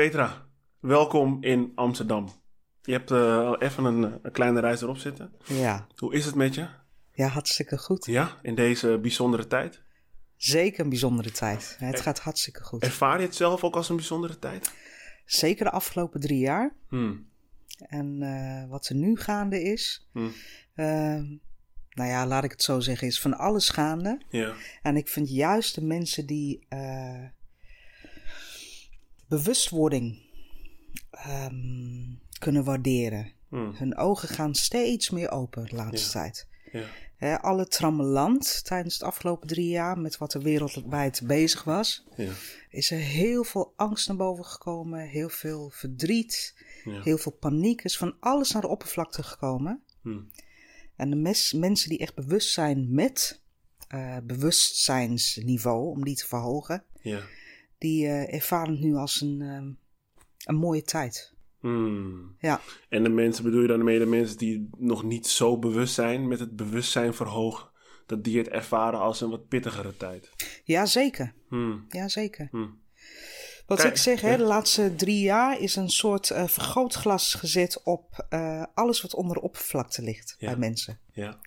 Petra, welkom in Amsterdam. Je hebt eh, al even een, een kleine reis erop zitten. Ja. Hoe is het met je? ja, hartstikke goed. Ja, in deze bijzondere tijd. Zeker een bijzondere tijd. Het gaat hartstikke goed. Ervaar je het zelf ook als een bijzondere tijd? Zeker de afgelopen drie jaar. Hmm. En eh, wat er nu gaande is, Hmm. eh, nou ja, laat ik het zo zeggen, is van alles gaande. Ja. En ik vind juist de mensen die eh, bewustwording ehm, kunnen waarderen. Hmm. Hun ogen gaan steeds meer open de laatste Ja. tijd. Ja. Alle trammeland tijdens de afgelopen drie jaar met wat er wereldwijd bezig was, Ja. is er heel veel angst naar boven gekomen, heel veel verdriet, heel veel paniek. is van alles naar de oppervlakte gekomen. Hmm. En de mes- mensen die echt bewust zijn met eh, bewustzijnsniveau, om die te verhogen, Ja. Die eh, ervaren het nu als een, ehm, een mooie tijd. Hmm. Ja, En de mensen, bedoel je daarmee de mensen die nog niet zo bewust zijn, met het bewustzijn verhogen, dat die het ervaren als een wat pittigere tijd? ja zeker. Hmm. Ja, zeker. Hmm. Wat Kijk, ik zeg, hè, ja. de laatste drie jaar is een soort eh, vergrootglas gezet op eh, alles wat onder de oppervlakte ligt Ja. bij mensen. Ja.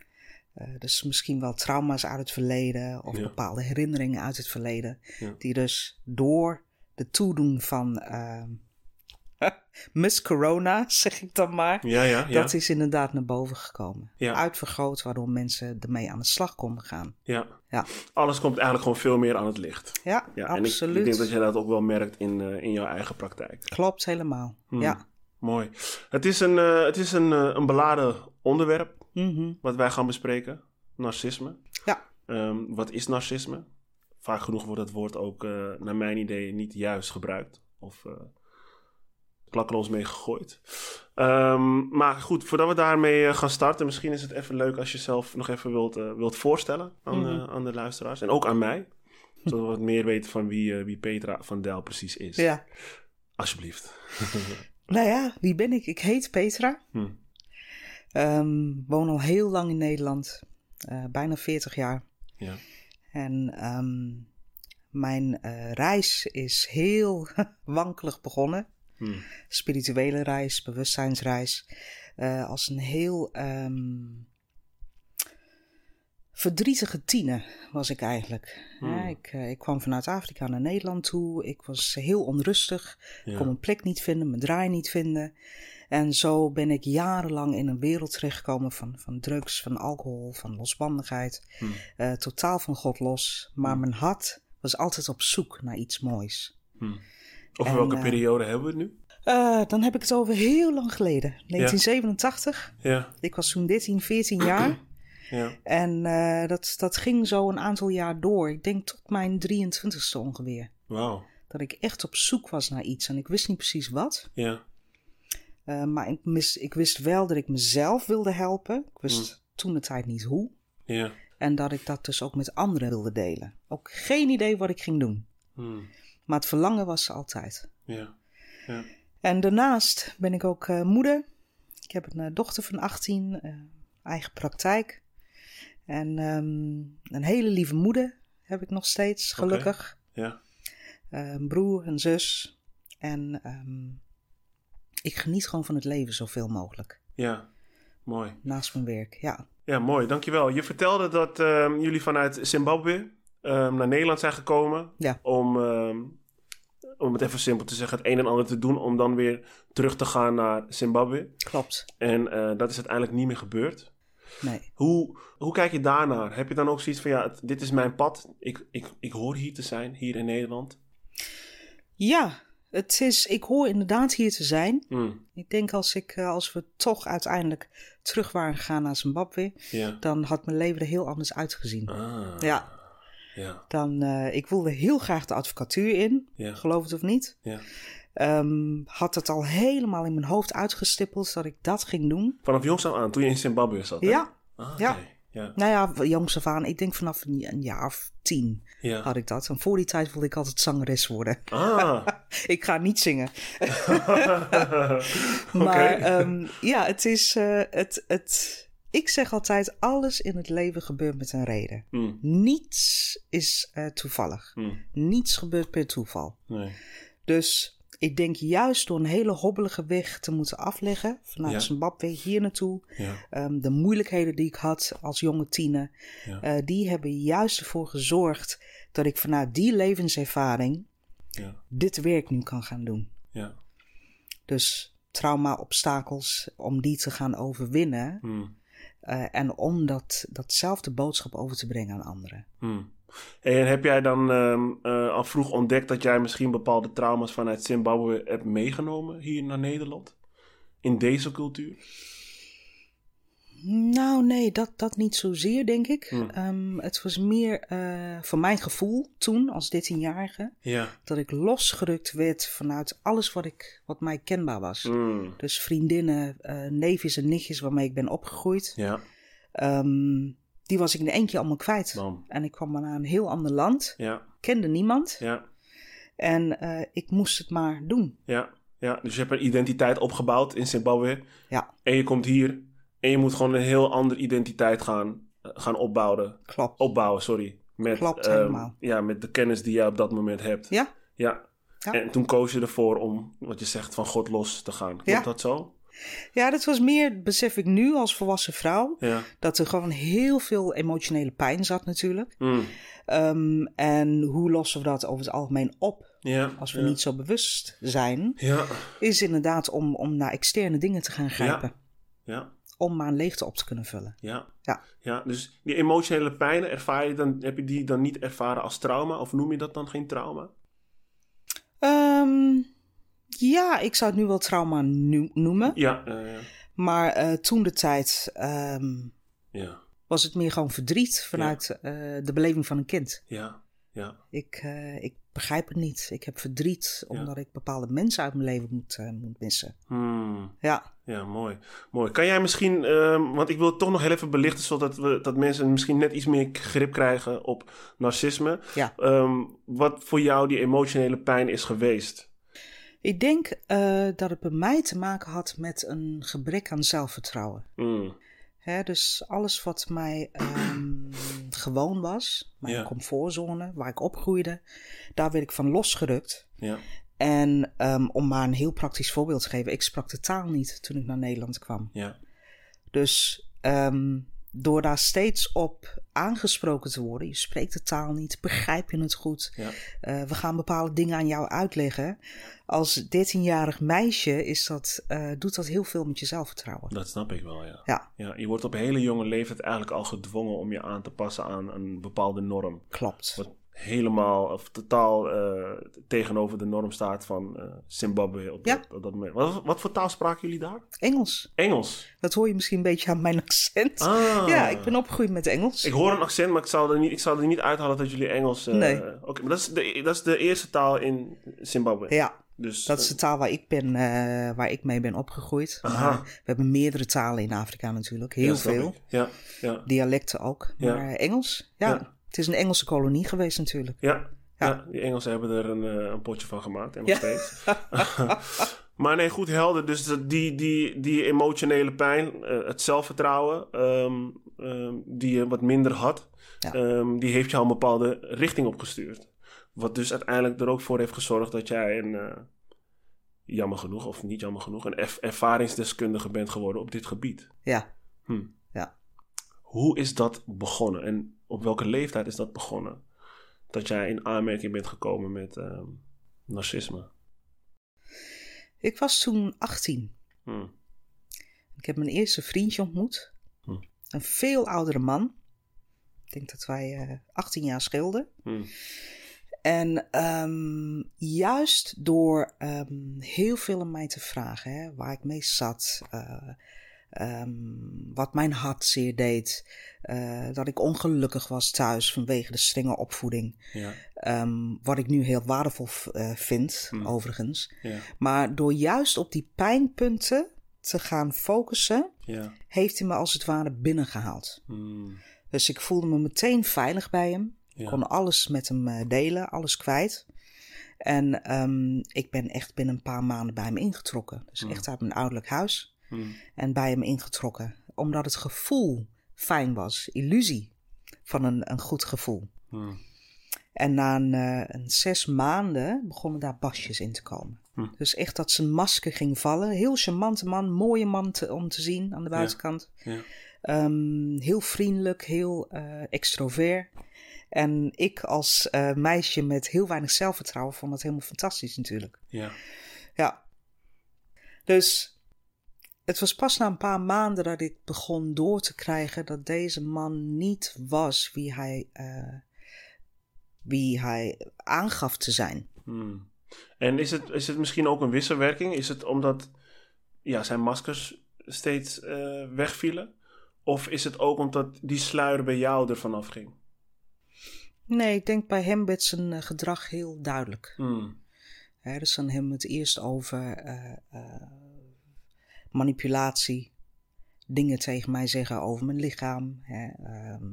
Eh, dus misschien wel trauma's uit het verleden of Ja. bepaalde herinneringen uit het verleden. Ja. Die dus door de toedoen van ehm Miss Corona, zeg ik dan maar, Ja, dat is inderdaad naar boven gekomen. Uitvergroot, waardoor mensen ermee aan de slag konden gaan. ja. Ja, Alles komt eigenlijk gewoon veel meer aan het licht. ja, Ja, en ik, absoluut. ik denk dat je dat ook wel merkt in, eh, in jouw eigen praktijk. Klopt helemaal. Hmm. Ja. Mooi. Het is een, eh, het is een, een beladen onderwerp Mhm. wat wij gaan bespreken. Narcisme. Ja. Ehm, wat is narcisme? Vaak genoeg wordt dat woord ook, eh, naar mijn idee, niet juist gebruikt. Of uh, klakkeloos mee gegooid. Ehm, maar goed, voordat we daarmee eh, gaan starten, misschien is het even leuk als je zelf nog even wilt, wilt voorstellen aan, Mhm. eh, aan de luisteraars. En ook aan mij. Zodat we wat meer weten van wie, eh, wie Petra van Del precies is. ja. Alsjeblieft. Nou ja, wie ben ik? Ik heet Petra. Hm. Ehm, woon al heel lang in Nederland. eh, bijna 40 jaar. Ja. En ehm, mijn eh, reis is heel wankelig begonnen. Hm. Spirituele reis, bewustzijnsreis. eh, als een heel ehm, verdrietige tiener was ik eigenlijk. Hmm. Ja, ik, eh, ik kwam vanuit Afrika naar Nederland toe. Ik was heel onrustig. Ja. kon mijn plek niet vinden, mijn draai niet vinden. En zo ben ik jarenlang in een wereld terechtgekomen van, van drugs, van alcohol, van losbandigheid. Hm. Eh, totaal van God los. Maar mijn hart was altijd op zoek naar iets moois. Hm. Over En, welke eh, periode hebben we het nu? Eh, dan heb ik het over heel lang geleden. 1987. Ja, Ik was toen 13, 14 jaar. ja. En dat, dat ging zo een aantal jaar door. Ik denk tot mijn 23ste ongeveer. Wauw. Dat ik echt op zoek was naar iets. En ik wist niet precies wat. Ja. Uh, maar ik, mis, ik, wist wel dat ik mezelf wilde helpen. Ik wist Mm. toen de tijd niet hoe. Ja. En dat ik dat dus ook met anderen wilde delen. Ook geen idee wat ik ging doen. Hm. Maar het verlangen was er altijd. Ja. Ja. En daarnaast ben ik ook uh, moeder. Ik heb een uh, dochter van 18, uh, eigen praktijk. En um, een hele lieve moeder heb ik nog steeds, gelukkig. Okay. Ja. een broer, een zus. En um, ik geniet gewoon van het leven zoveel mogelijk. Ja, mooi. Naast mijn werk, ja. Ja, mooi, dankjewel. Je vertelde dat um, jullie vanuit Zimbabwe um, naar Nederland zijn gekomen ja. om, um, om het even simpel te zeggen, het een en ander te doen om dan weer terug te gaan naar Zimbabwe. Klopt. En uh, dat is uiteindelijk niet meer gebeurd. Nee. Hoe, hoe kijk je daarnaar? Heb je dan ook zoiets van, ja, dit is mijn pad, ik, ik, ik hoor hier te zijn, hier in Nederland? Ja, het is, ik hoor inderdaad hier te zijn. Mm. Ik denk als, ik, als we toch uiteindelijk terug waren gegaan naar Zimbabwe, ja. dan had mijn leven er heel anders uitgezien. Ah. Ja. ja. Dan, uh, ik wilde heel graag de advocatuur in, ja. geloof het of niet. Ja. Um, had het al helemaal in mijn hoofd uitgestippeld dat ik dat ging doen. Vanaf jongs af aan, toen je in Zimbabwe zat? Hè? Ja. Ah. Okay. ja. Nou ja, jongs af aan, ik denk vanaf een, een jaar of tien ja. had ik dat. En voor die tijd wilde ik altijd zangeres worden. Ah. ik ga niet zingen. maar okay. um, ja, het is. Uh, het, het, ik zeg altijd: alles in het leven gebeurt met een reden. Mm. Niets is uh, toevallig. Mm. Niets gebeurt per toeval. Nee. Dus ik denk juist door een hele hobbelige weg te moeten afleggen, vanuit Ja. Zimbabwe hier naartoe, Ja, ehm, de moeilijkheden die ik had als jonge tiener, Ja. eh, die hebben juist ervoor gezorgd dat ik vanuit die levenservaring ja, dit werk nu kan gaan doen. ja. Dus trauma-obstakels, om die te gaan overwinnen Hmm. eh, en om dat, datzelfde boodschap over te brengen aan anderen. Hmm. En heb jij dan ehm, eh, al vroeg ontdekt dat jij misschien bepaalde trauma's vanuit Zimbabwe hebt meegenomen hier naar Nederland? In deze cultuur? Nou, nee, dat, dat niet zozeer, denk ik. Hmm. Ehm, het was meer eh, voor mijn gevoel toen, als 13-jarige, Ja. dat ik losgerukt werd vanuit alles wat, ik, wat mij kenbaar was. Hmm. Dus vriendinnen, eh, neefjes en nichtjes waarmee ik ben opgegroeid, Ja, ehm, die was ik in één keer allemaal kwijt. bam. En ik kwam maar naar een heel ander land, Ja, kende niemand ja, en eh, ik moest het maar doen. ja, ja. Dus je hebt een identiteit opgebouwd in Zimbabwe. Ja, En je komt hier en je moet gewoon een heel andere identiteit gaan, eh, gaan opbouwen. klopt. Opbouwen, sorry. Met, Klopt, ehm, helemaal. Ja, met de kennis die jij op dat moment hebt. Ja, Ja. Ja. En toen koos je ervoor om, wat je zegt, van God los te gaan. Klopt Ja. dat zo? Ja, dat was meer, besef ik nu als volwassen vrouw, Ja. dat er gewoon heel veel emotionele pijn zat natuurlijk. Mm. Ehm, en hoe lossen we dat over het algemeen op Ja. als we ja. niet zo bewust zijn? Ja. Is inderdaad om, om naar externe dingen te gaan grijpen. Ja. Om maar een leegte op te kunnen vullen. Ja. Ja. Ja, dus die emotionele pijnen, ervaar je dan, heb je die dan niet ervaren als trauma? Of noem je dat dan geen trauma? Ehm, ja, ik zou het nu wel trauma noemen. Ja. ja. Maar eh, toen de tijd ehm, ja. was het meer gewoon verdriet vanuit eh, de beleving van een kind. Ja. Ja. Ik, eh, ik begrijp het niet. Ik heb verdriet omdat ik bepaalde mensen uit mijn leven moet, moet missen. Hmm. Ja. Ja, mooi. mooi. Kan jij misschien, ehm, want ik wil het toch nog heel even belichten, zodat we, dat mensen misschien net iets meer grip krijgen op narcisme. Ja. Ehm, wat voor jou die emotionele pijn is geweest? Ik denk eh, dat het bij mij te maken had met een gebrek aan zelfvertrouwen. Hmm. Hè, dus alles wat mij ehm, gewoon was, mijn Ja. comfortzone, waar ik opgroeide, daar werd ik van losgerukt. Ja. En ehm, om maar een heel praktisch voorbeeld te geven, ik sprak de taal niet toen ik naar Nederland kwam. Ja. Dus ehm, door daar steeds op aangesproken te worden, je spreekt de taal niet, begrijp je het goed, Ja. eh, we gaan bepaalde dingen aan jou uitleggen. Als 13-jarig meisje is dat, eh, doet dat heel veel met je zelfvertrouwen. Dat snap ik wel, ja. Ja, ja. Je wordt op hele jonge leeftijd eigenlijk al gedwongen om je aan te passen aan een bepaalde norm. klopt. Wat helemaal of totaal eh, tegenover de norm staat van eh, Zimbabwe op, Ja. dat, op dat moment. Wat, wat voor taal spraken jullie daar? Engels. Engels. Dat hoor je misschien een beetje aan mijn accent. Ah. Ja, ik ben opgegroeid met Engels. Ik hoor een accent, maar ik zou er niet, ik zou er niet uithalen dat jullie Engels... eh, Nee. Oké, maar dat is, de, dat is de eerste taal in Zimbabwe. Ja, Dus, dat is de taal waar ik, ben, waar ik mee ben opgegroeid. Maar we hebben meerdere talen in Afrika natuurlijk. Heel ja, veel. Ja, ja, Dialecten ook. Ja. Maar eh, Engels, ja. Het is een Engelse kolonie geweest natuurlijk. ja. Ja. Ja, die Engelsen hebben er een, eh, een potje van gemaakt en nog Ja. steeds. maar nee, goed helder. Dus die, die, die emotionele pijn, eh, het zelfvertrouwen, ehm, ehm, die je wat minder had, Ja. ehm, die heeft jou een bepaalde richting opgestuurd. Wat dus uiteindelijk er ook voor heeft gezorgd dat jij een, eh, jammer genoeg, of niet jammer genoeg, een erv- ervaringsdeskundige bent geworden op dit gebied. Ja. Hm. Ja. Hoe is dat begonnen en op welke leeftijd is dat begonnen? Dat jij in aanmerking bent gekomen met ehm, narcisme. Ik was toen 18. Hm. Ik heb mijn eerste vriendje ontmoet. Hm. Een veel oudere man. Ik denk dat wij eh 18 jaar scheelden. Hm. En ehm, juist door ehm, heel veel aan mij te vragen, hè, waar ik mee zat, eh, ehm, wat mijn hart zeer deed, eh, dat ik ongelukkig was thuis vanwege de strenge opvoeding, Ja, ehm, wat ik nu heel waardevol eh, vind, Hmm. overigens. ja, Maar door juist op die pijnpunten te gaan focussen, ja. heeft hij me als het ware binnengehaald. Hm. Dus ik voelde me meteen veilig bij hem. Ja. kon alles met hem eh, delen, alles kwijt. En ehm, ik ben echt binnen een paar maanden bij hem ingetrokken. Dus Mm. echt uit mijn ouderlijk huis. Hm. En bij hem ingetrokken. Omdat het gevoel fijn was. Illusie van een, een goed gevoel. Hm. En na een, eh, een zes maanden begonnen daar basjes in te komen. Hm. Dus echt dat zijn masker ging vallen. Heel charmante man, mooie man te- om te zien aan de buitenkant. Ja. Ehm, heel vriendelijk, heel eh, extrovert. En ik als eh, meisje met heel weinig zelfvertrouwen vond dat helemaal fantastisch natuurlijk. Ja. Ja. Dus het was pas na een paar maanden dat ik begon door te krijgen dat deze man niet was wie hij, eh, wie hij aangaf te zijn. Hmm. En is het, is het misschien ook een wisselwerking? Is het omdat ja, zijn maskers steeds eh, wegvielen? Of is het ook omdat die sluier bij jou ervan afging? Nee, ik denk bij hem werd zijn eh, gedrag heel duidelijk. Hmm. Dus dan hebben we het eerst over manipulatie. Dingen tegen mij zeggen over mijn lichaam, hè, ehm,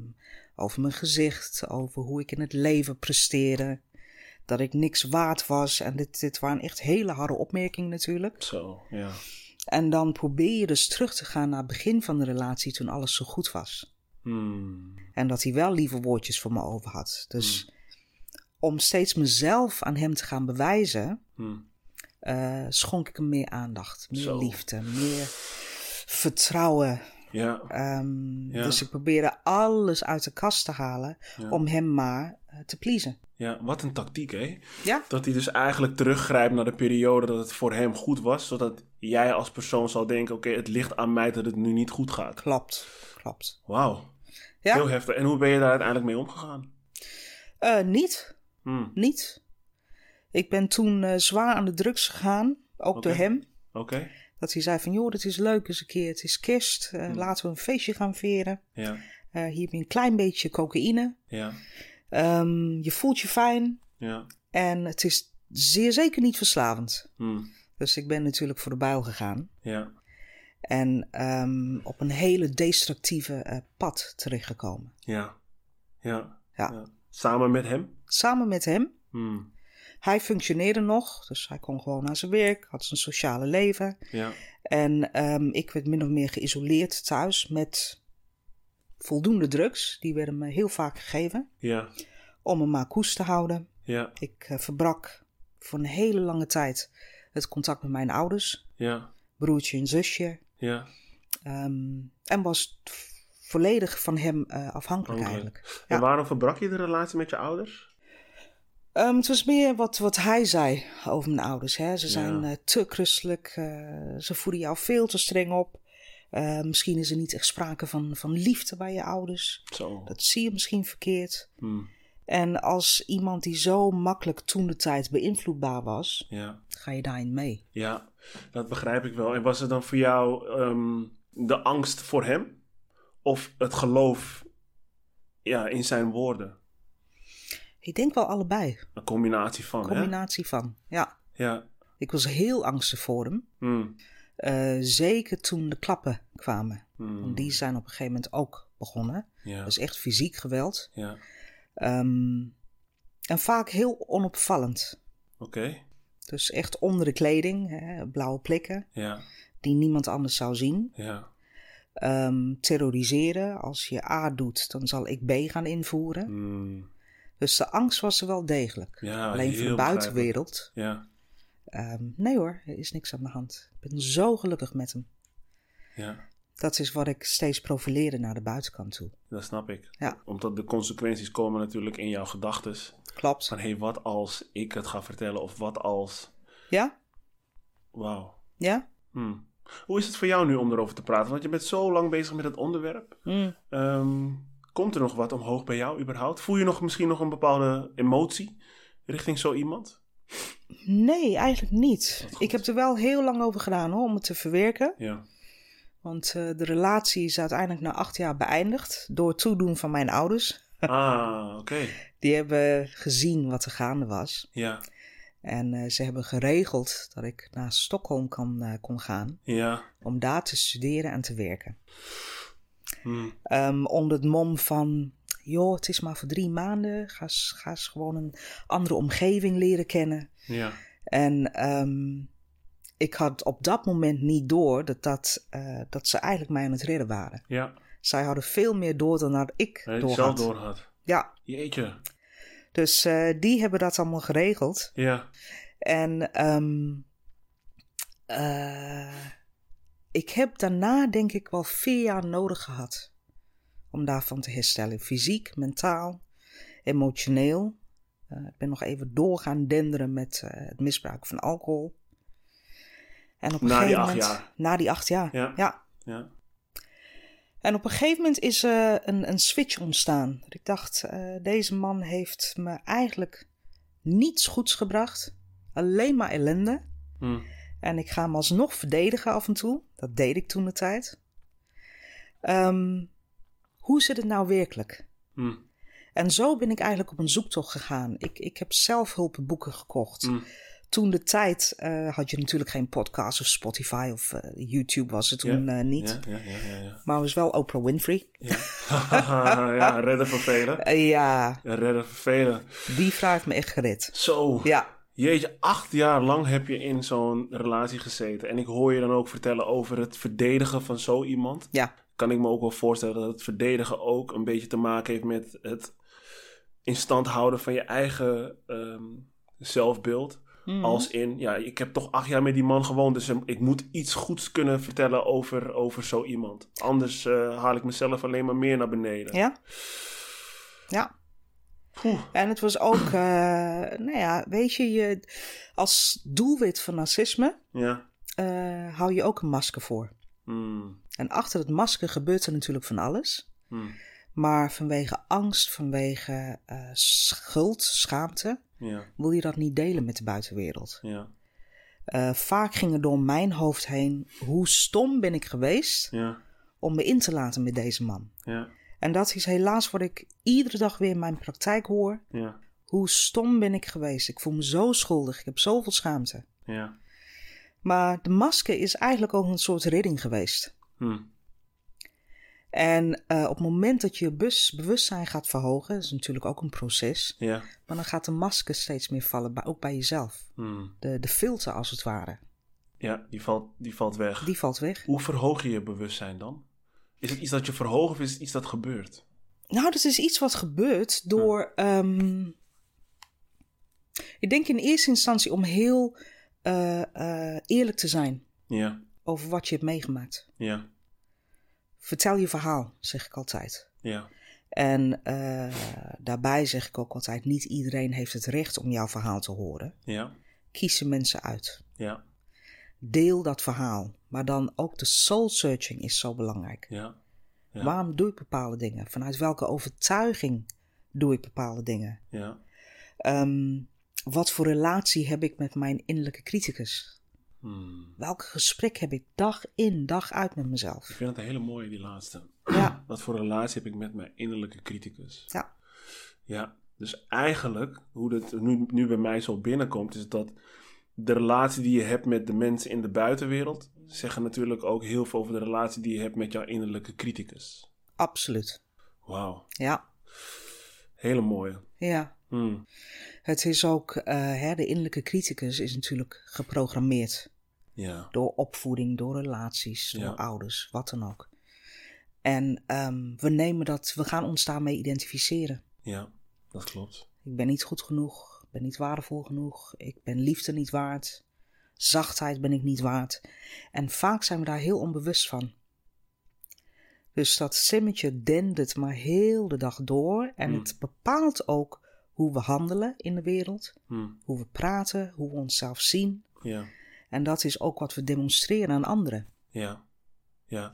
over mijn gezicht, over hoe ik in het leven presteerde. Dat ik niks waard was. En dit, dit waren echt hele harde opmerkingen natuurlijk. Zo, ja. En dan probeer je dus terug te gaan naar het begin van de relatie toen alles zo goed was. Hmm. En dat hij wel lieve woordjes voor me over had. Dus om steeds mezelf aan hem te gaan bewijzen, Hmm. Eh, schonk ik hem meer aandacht, meer Zo. liefde, meer vertrouwen. Ja, Ehm, Ja. Dus ik probeerde alles uit de kast te halen Ja. om hem maar eh, te pleasen. ja, wat een tactiek, hè? Ja, Dat hij dus eigenlijk teruggrijpt naar de periode dat het voor hem goed was, zodat jij als persoon zal denken: oké, het ligt aan mij dat het nu niet goed gaat. klopt. Klopt. Wauw, Ja, heel heftig. En hoe ben je daar uiteindelijk mee omgegaan? Eh, niet. Hmm. Niet. Ik ben toen eh, zwaar aan de drugs gegaan, ook door hem. Oké, Dat hij zei van, joh, dit is leuk eens een keer. Het is kerst, eh, Hmm. laten we een feestje gaan vieren. ja, Eh, hier heb je een klein beetje cocaïne. ja, Ehm, je voelt je fijn. ja. En het is zeer zeker niet verslavend. Hmm. Dus ik ben natuurlijk voor de buil gegaan. Ja, En ehm, op een hele destructieve pad terechtgekomen. ja, ja, Ja. ja. Samen met hem? Samen met hem. Hmm. Hij functioneerde nog, dus hij kon gewoon naar zijn werk, had zijn sociale leven. Ja, En ehm, ik werd min of meer geïsoleerd thuis met voldoende drugs. Die werden me heel vaak gegeven ja, om me maar koest te houden. ja, Ik eh, verbrak voor een hele lange tijd het contact met mijn ouders, ja, broertje en zusje. ja. ehm, en was volledig van hem eh, afhankelijk eigenlijk. En Ja. waarom verbrak je de relatie met je ouders? Ehm, het was meer wat, wat hij zei over mijn ouders. Hè. Ze zijn Ja. eh, te christelijk, eh, ze voeden jou veel te streng op. Eh, misschien is er niet echt sprake van, van liefde bij je ouders. Zo. Dat zie je misschien verkeerd. Hmm. En als iemand die zo makkelijk toen de tijd beïnvloedbaar was, Ja. ga je daarin mee. Ja, dat begrijp ik wel. En was het dan voor jou ehm, de angst voor hem? Of het geloof ja, in zijn woorden? Ik denk wel allebei. Een combinatie van, Combinatie van. Ja. Ja. Ik was heel angstig voor hem. Hmm. Eh, zeker toen de klappen kwamen. Hmm. Want die zijn op een gegeven moment ook begonnen. Ja. Dus echt fysiek geweld. Ja. Ehm, en vaak heel onopvallend. Oké. Dus echt onder de kleding, hè, blauwe plekken, Ja. die niemand anders zou zien. Ja. Ehm, terroriseren, als je A doet, dan zal ik B gaan invoeren. Hmm. Dus de angst was er wel degelijk. Ja, Alleen voor de buitenwereld, Ja. ehm, nee hoor, er is niks aan de hand. Ik ben zo gelukkig met hem. Ja. Dat is wat ik steeds profileerde naar de buitenkant toe. Dat snap ik. Ja. Omdat de consequenties komen natuurlijk in jouw gedachten. Klopt. Van hé, hey, wat als ik het ga vertellen? Of wat als... Ja? Wauw. Ja? Hmm. Hoe is het voor jou nu om erover te praten? Want je bent zo lang bezig met het onderwerp. Mm. Komt er nog wat omhoog bij jou überhaupt? Voel je nog misschien nog een bepaalde emotie richting zo iemand? Nee, eigenlijk niet. Ik heb er wel heel lang over gedaan hoor, om het te verwerken. Ja. Want eh, de relatie is uiteindelijk na acht jaar beëindigd door toedoen van mijn ouders. Ah, oké. Die hebben gezien wat er gaande was. Ja. En eh, ze hebben geregeld dat ik naar Stockholm kan, eh, kon gaan Ja. om daar te studeren en te werken. Hmm. Ehm, onder het mom van, joh, het is maar voor drie maanden. Ga ga eens gewoon een andere omgeving leren kennen. Ja. En ehm, ik had op dat moment niet door dat, dat, eh, dat ze eigenlijk mij aan het redden waren. Ja. Zij hadden veel meer door dan dat ik Hij door zelf had. door had. Ja, Jeetje. dus eh, die hebben dat allemaal geregeld. Ja. En ehm, Uh, ik heb daarna denk ik wel vier jaar nodig gehad om daarvan te herstellen. Fysiek, mentaal, emotioneel. Uh, ik ben nog even doorgaan denderen met uh, het misbruik van alcohol. En op een na gegeven die acht moment, jaar? Na die acht jaar, ja. ja. ja. En op een gegeven moment is uh, een, een switch ontstaan. Dat ik dacht, deze man heeft me eigenlijk niets goeds gebracht. Alleen maar ellende. Hmm. En ik ga hem alsnog verdedigen af en toe. Dat deed ik toen de tijd. Um, hoe zit het nou werkelijk? Hmm. En zo ben ik eigenlijk op een zoektocht gegaan. Ik, ik heb zelf hulpenboeken gekocht. Hmm. Toen de tijd uh, had je natuurlijk geen podcast of Spotify of uh, YouTube was het toen ja, uh, niet. Ja, ja, Maar was wel Oprah Winfrey. Ja, ja redden voor velen. ja. Redden voor velen. Die vraag heeft me echt gered. Zo. Ja. Jeetje, acht jaar lang heb je in zo'n relatie gezeten. En ik hoor je dan ook vertellen over het verdedigen van zo iemand. Ja. Kan ik me ook wel voorstellen dat het verdedigen ook een beetje te maken heeft met het in stand houden van je eigen um, zelfbeeld. Mm. Als in, ja, ik heb toch acht jaar met die man gewoond, dus ik moet iets goeds kunnen vertellen over, over zo iemand. Anders uh, haal ik mezelf alleen maar meer naar beneden. Ja. Ja. En het was ook, uh, nou ja, weet je, je als doelwit van narcisme ja. uh, hou je ook een masker voor. Mm. En achter het masker gebeurt er natuurlijk van alles. Mm. Maar vanwege angst, vanwege uh, schuld, schaamte, ja. wil je dat niet delen met de buitenwereld. Ja. Vaak ging er door mijn hoofd heen, hoe stom ben ik geweest ja. om me in te laten met deze man. Ja. En dat is helaas wat ik iedere dag weer in mijn praktijk hoor. Ja. Hoe stom ben ik geweest. Ik voel me zo schuldig. Ik heb zoveel schaamte. Ja. Maar de masker is eigenlijk ook een soort redding geweest. Hm. En uh, op het moment dat je bus, bewustzijn gaat verhogen, dat is natuurlijk ook een proces. Ja. Maar dan gaat de masker steeds meer vallen, ook bij jezelf. Hm. De, de filter als het ware. Ja, die valt, die valt weg. Die valt weg. Hoe verhoog je je bewustzijn dan? Is het iets dat je verhoogt of is het iets dat gebeurt? Nou, dat is iets wat gebeurt door. Ja. Um, ik denk in eerste instantie om heel uh, uh, eerlijk te zijn. Ja. Over wat je hebt meegemaakt. Ja. Vertel je verhaal, zeg ik altijd. Ja. En uh, daarbij zeg ik ook altijd: niet iedereen heeft het recht om jouw verhaal te horen. Ja. Kies de mensen uit. Ja. Deel dat verhaal. Maar dan ook de soul searching is zo belangrijk. Ja. ja. Waarom doe ik bepaalde dingen? Vanuit welke overtuiging doe ik bepaalde dingen? Ja. Um, wat voor relatie heb ik met mijn innerlijke criticus? Hmm. Welk gesprek heb ik dag in, dag uit met mezelf? Ik vind het een hele mooie, die laatste. Ja. Wat voor relatie heb ik met mijn innerlijke criticus? Ja. Ja, dus eigenlijk, hoe het nu, nu bij mij zo binnenkomt, is dat de relatie die je hebt met de mensen in de buitenwereld, zeggen natuurlijk ook heel veel over de relatie die je hebt met jouw innerlijke criticus. Absoluut. Wauw. Ja. Hele mooie. Ja. Hmm. Het is ook, uh, hè, de innerlijke criticus is natuurlijk geprogrammeerd. Ja. Door opvoeding, door relaties, door Ja. ouders, wat dan ook. En um, we nemen dat, we gaan ons daarmee identificeren. Ja, dat klopt. Ik ben niet goed genoeg, ik ben niet waardevol genoeg, ik ben liefde niet waard, zachtheid ben ik niet waard. En vaak zijn we daar heel onbewust van. Dus dat stemmetje dendert maar heel de dag door en Hmm. het bepaalt ook hoe we handelen in de wereld, Hmm. hoe we praten, hoe we onszelf zien. Ja, En dat is ook wat we demonstreren aan anderen. ja, ja.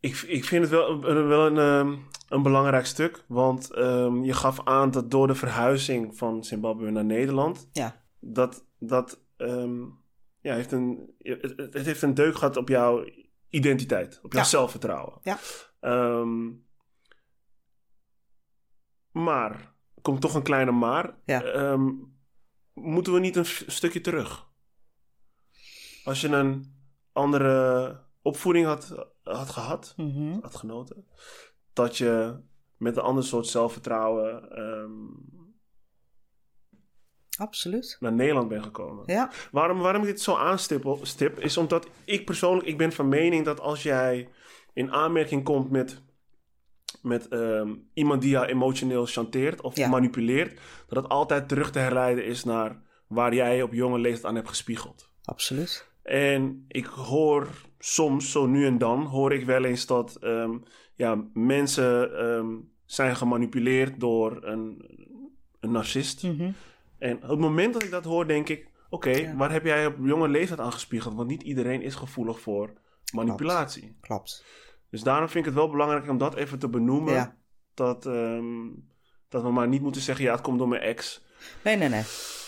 Ik, ik vind het wel, een- wel een, ehm, een belangrijk stuk, want ehm, je gaf aan dat door de verhuizing van Zimbabwe naar Nederland, Ja, dat, dat ehm, ja, heeft een, het, heeft een deuk gehad op jouw identiteit, op jouw Ja. zelfvertrouwen. Ja. Ehm, maar, er komt toch een kleine maar. Ja. Ehm, moeten we niet een stukje terug? Als je een andere opvoeding had, had gehad, mhm. had genoten, dat je met een ander soort zelfvertrouwen absoluut. naar Nederland bent gekomen. Ja, Waarom, waarom ik dit zo aanstip, stip, is omdat ik persoonlijk, ik ben van mening dat als jij in aanmerking komt met, met ehm, iemand die jou emotioneel chanteert of Ja. manipuleert, dat het altijd terug te herleiden is naar waar jij op jonge leeftijd aan hebt gespiegeld. absoluut. En ik hoor soms, zo nu en dan, hoor ik wel eens dat ehm, ja, mensen ehm, zijn gemanipuleerd door een, een narcist. Mhm. En op het moment dat ik dat hoor, denk ik: oké, Ja. waar heb jij op jonge leeftijd aan gespiegeld? Want niet iedereen is gevoelig voor manipulatie. Klopt. Dus daarom vind ik het wel belangrijk om dat even te benoemen. Ja. Dat, ehm, dat we maar niet moeten zeggen: ja, het komt door mijn ex. Nee, nee, nee.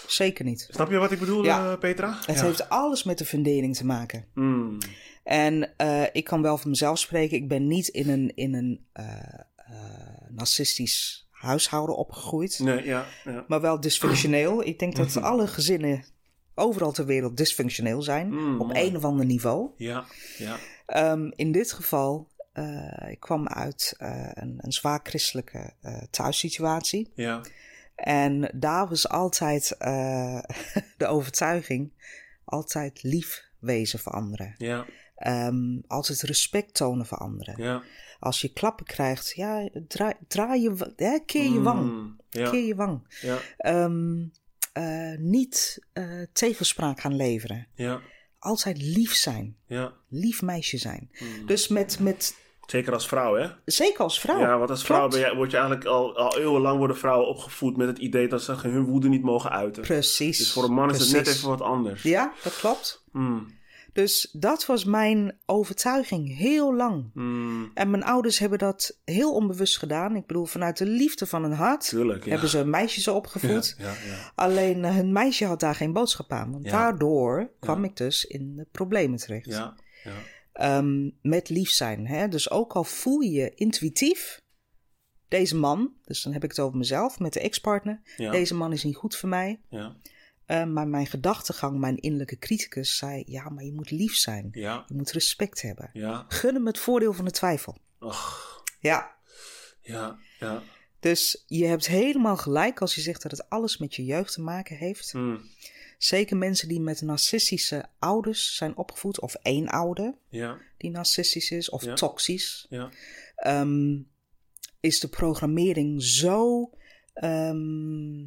Zeker niet. Snap je wat ik bedoel, Ja. eh, Petra? Het Ja. heeft alles met de fundering te maken. Mm, En eh, ik kan wel voor mezelf spreken. Ik ben niet in een, in een eh, narcistisch huishouden opgegroeid. nee, ja, ja. Maar wel dysfunctioneel. Ik denk dat alle gezinnen overal ter wereld dysfunctioneel zijn. Mm, op mooi. een of ander niveau. Ja, ja. Ehm, in dit geval, eh, ik kwam uit eh, een, een zwaar christelijke eh, thuissituatie. Ja, En daar was altijd de overtuiging, altijd lief wezen voor anderen. ja, Ehm, altijd respect tonen voor anderen. ja. Als je klappen krijgt, ja, draai, draai je, hè, keer je wang. Mm, ja, Keer je wang. ja, Ehm, eh, niet eh, tegenspraak gaan leveren. ja, Altijd lief zijn. ja. Lief meisje zijn. Mm. Dus met, met, Zeker als vrouw, hè? zeker als vrouw. Ja, want als vrouw ben je, word je eigenlijk al, al eeuwenlang worden vrouwen opgevoed met het idee dat ze hun woede niet mogen uiten. Precies. Dus voor een man is het net even wat anders. Ja, dat klopt. Mm, Dus dat was mijn overtuiging heel lang. mm, En mijn ouders hebben dat heel onbewust gedaan. Ik bedoel, vanuit de liefde van hun hart tuurlijk, ja. hebben ze meisjes opgevoed. Ja, ja, ja. Alleen eh, hun meisje had daar geen boodschap aan. Want daardoor kwam ik dus in de problemen terecht. ja, ja. Ehm, met lief zijn. Hè? Dus ook al voel je je intuïtief, deze man, dus dan heb ik het over mezelf met de ex-partner, deze man is niet goed voor mij. ja, Eh, maar mijn gedachtegang, mijn innerlijke criticus zei, ja, maar je moet lief zijn. ja, Je moet respect hebben. ja. Gun hem het voordeel van de twijfel. Och, Ja, ja, ja. dus je hebt helemaal gelijk als je zegt dat het alles met je jeugd te maken heeft. Mm, Zeker mensen die met narcistische ouders zijn opgevoed, of één ouder ja, die narcistisch is, of Ja. toxisch. ja. ehm, is de programmering zo, ehm,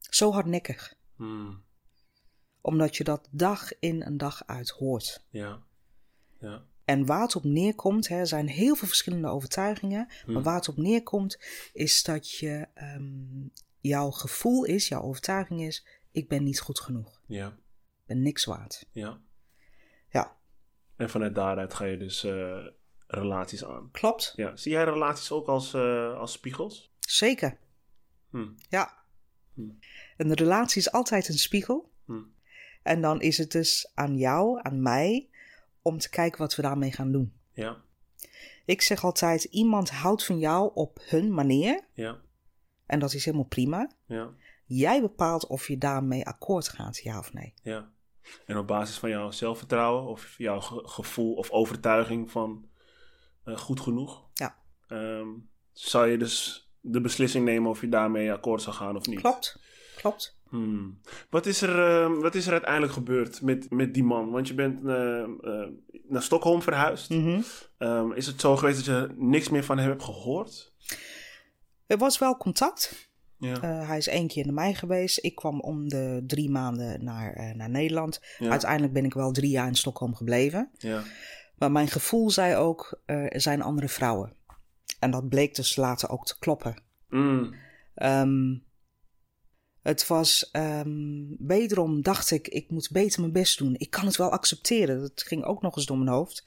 zo hardnekkig. Mm, Omdat je dat dag in en dag uit hoort. ja, ja. En waar het op neerkomt, hè, er zijn heel veel verschillende overtuigingen. Maar waar het op neerkomt, is dat je, ehm, jouw gevoel is, jouw overtuiging is: ik ben niet goed genoeg. Ja, Ik ben niks waard. ja. Ja, En vanuit daaruit ga je dus eh, relaties aan. klopt. Ja, zie jij relaties ook als, eh, als spiegels? Zeker. Hm. Ja. Hm. Een relatie is altijd een spiegel. Hm. En dan is het dus aan jou, aan mij, om te kijken wat we daarmee gaan doen. Ja, Ik zeg altijd: iemand houdt van jou op hun manier. ja, En dat is helemaal prima. ja, Jij bepaalt of je daarmee akkoord gaat, ja of nee. ja. En op basis van jouw zelfvertrouwen of jouw ge- gevoel of overtuiging van eh, goed genoeg, Ja, ehm, zou je dus de beslissing nemen of je daarmee akkoord zou gaan of niet. klopt. Klopt. Hmm. Wat, is er, ehm, wat is er uiteindelijk gebeurd met, met die man? Want je bent eh, eh, naar Stockholm verhuisd. Mhm. Ehm, is het zo geweest dat je niks meer van hem hebt gehoord? Er was wel contact. Ja. Eh, hij is één keer naar mij geweest. Ik kwam om de drie maanden naar, eh, naar Nederland. Ja. Uiteindelijk ben ik wel drie jaar in Stockholm gebleven. ja. Maar mijn gevoel zei ook, eh, er zijn andere vrouwen. En dat bleek dus later ook te kloppen. Mm. Ehm, het was, ehm, wederom dacht ik, ik moet beter mijn best doen. Ik kan het wel accepteren. Dat ging ook nog eens door mijn hoofd.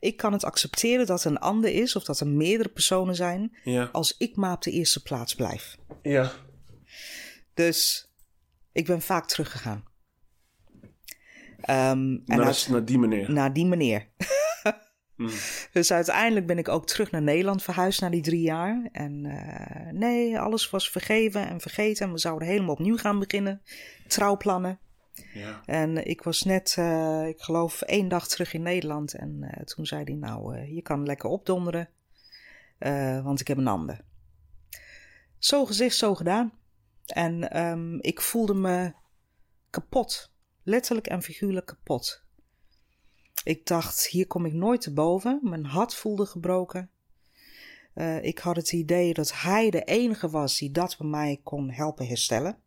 Ik kan het accepteren dat er een ander is of dat er meerdere personen zijn, als ik maar op de eerste plaats blijf. Ja. Dus ik ben vaak teruggegaan. Ehm, en Naar, uit- naar die meneer. naar die meneer. Mm. Dus uiteindelijk ben ik ook terug naar Nederland verhuisd na die drie jaar. En eh, nee, alles was vergeven en vergeten. En we zouden helemaal opnieuw gaan beginnen. Trouwplannen. Ja. En ik was net, eh, ik geloof, één dag terug in Nederland. En eh, toen zei hij, nou, je kan lekker opdonderen. want ik heb een ander. Zo gezegd, zo gedaan. En ehm, ik voelde me kapot. Letterlijk en figuurlijk kapot. Ik dacht, hier kom ik nooit te boven. Mijn hart voelde gebroken. Eh, ik had het idee dat hij de enige was die dat bij mij kon helpen herstellen.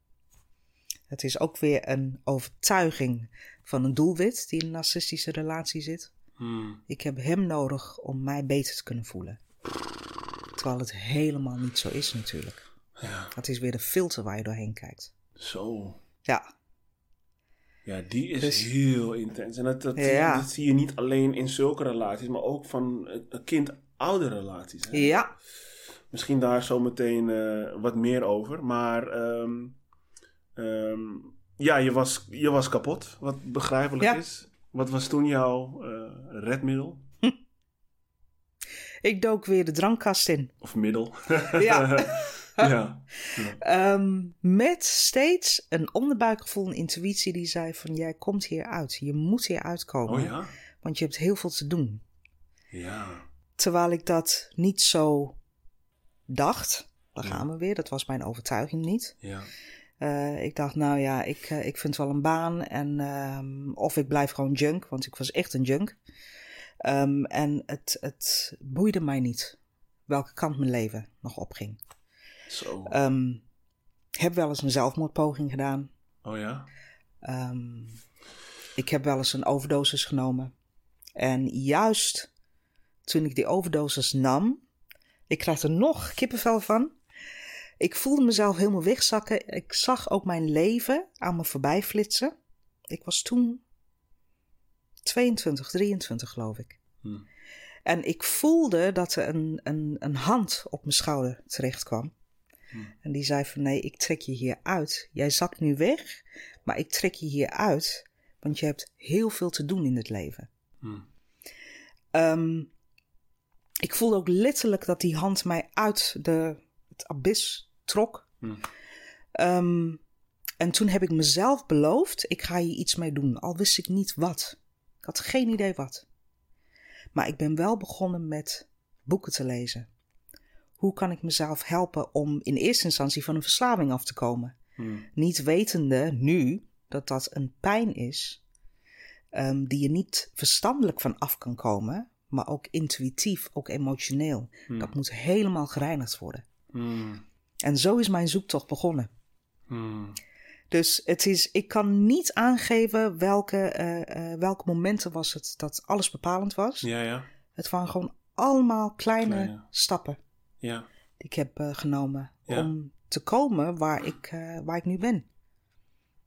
Het is ook weer een overtuiging van een doelwit die in een narcistische relatie zit. Hmm. Ik heb hem nodig om mij beter te kunnen voelen. Terwijl het helemaal niet zo is natuurlijk. Ja, Het is weer de filter waar je doorheen kijkt. zo. Ja, Ja, die is Dus- heel intens. En dat, dat, Ja. dat zie je niet alleen in zulke relaties, maar ook van kind-ouder relaties. Hè? ja, Misschien daar zo meteen eh, wat meer over. Maar ehm, ehm, ja, je was, je was kapot, wat begrijpelijk Ja. is. Wat was toen jouw eh, redmiddel? ik dook weer de drankkast in. Of middel? Ja. ja. Ehm, met steeds een onderbuikgevoel, een intuïtie die zei van jij komt hier uit. Je moet hier uitkomen. Oh ja? Want je hebt heel veel te doen. Ja. Terwijl ik dat niet zo dacht. Daar gaan we weer. Dat was mijn overtuiging niet. Ja. Eh, ik dacht, nou ja, ik, eh, ik vind wel een baan. En, ehm, of ik blijf gewoon junk, want ik was echt een junk. Ehm, en het, het boeide mij niet welke kant mijn leven nog opging. Zo. Ehm, heb wel eens een zelfmoordpoging gedaan. oh ja? Ehm, ik heb wel eens een overdosis genomen. En juist toen ik die overdosis nam, ik krijg er nog kippenvel van. Ik voelde mezelf helemaal wegzakken. Ik zag ook mijn leven aan me voorbij flitsen. Ik was toen 22, 23 geloof ik. Hm. En ik voelde dat er een, een, een hand op mijn schouder terecht kwam. Hmm. En die zei van nee, ik trek je hier uit. Jij zakt nu weg, maar ik trek je hier uit. Want je hebt heel veel te doen in het leven. Hm. Ehm, ik voelde ook letterlijk dat die hand mij uit de, het abyss trok. Hm. Ehm, en toen heb ik mezelf beloofd, ik ga hier iets mee doen. Al wist ik niet wat. Ik had geen idee wat. Maar ik ben wel begonnen met boeken te lezen. Hoe kan ik mezelf helpen om in eerste instantie van een verslaving af te komen? Hm. Niet wetende nu dat dat een pijn is ehm, die je niet verstandelijk van af kan komen, maar ook intuïtief, ook emotioneel. Hm. Dat moet helemaal gereinigd worden. Hm. En zo is mijn zoektocht begonnen. Dus het is, ik kan niet aangeven welke, eh, eh, welke momenten was het dat alles bepalend was. Ja, ja. Het waren gewoon allemaal kleine, Kleine. stappen Ja. die ik heb eh, genomen Ja. om te komen waar ik, eh, waar ik nu ben.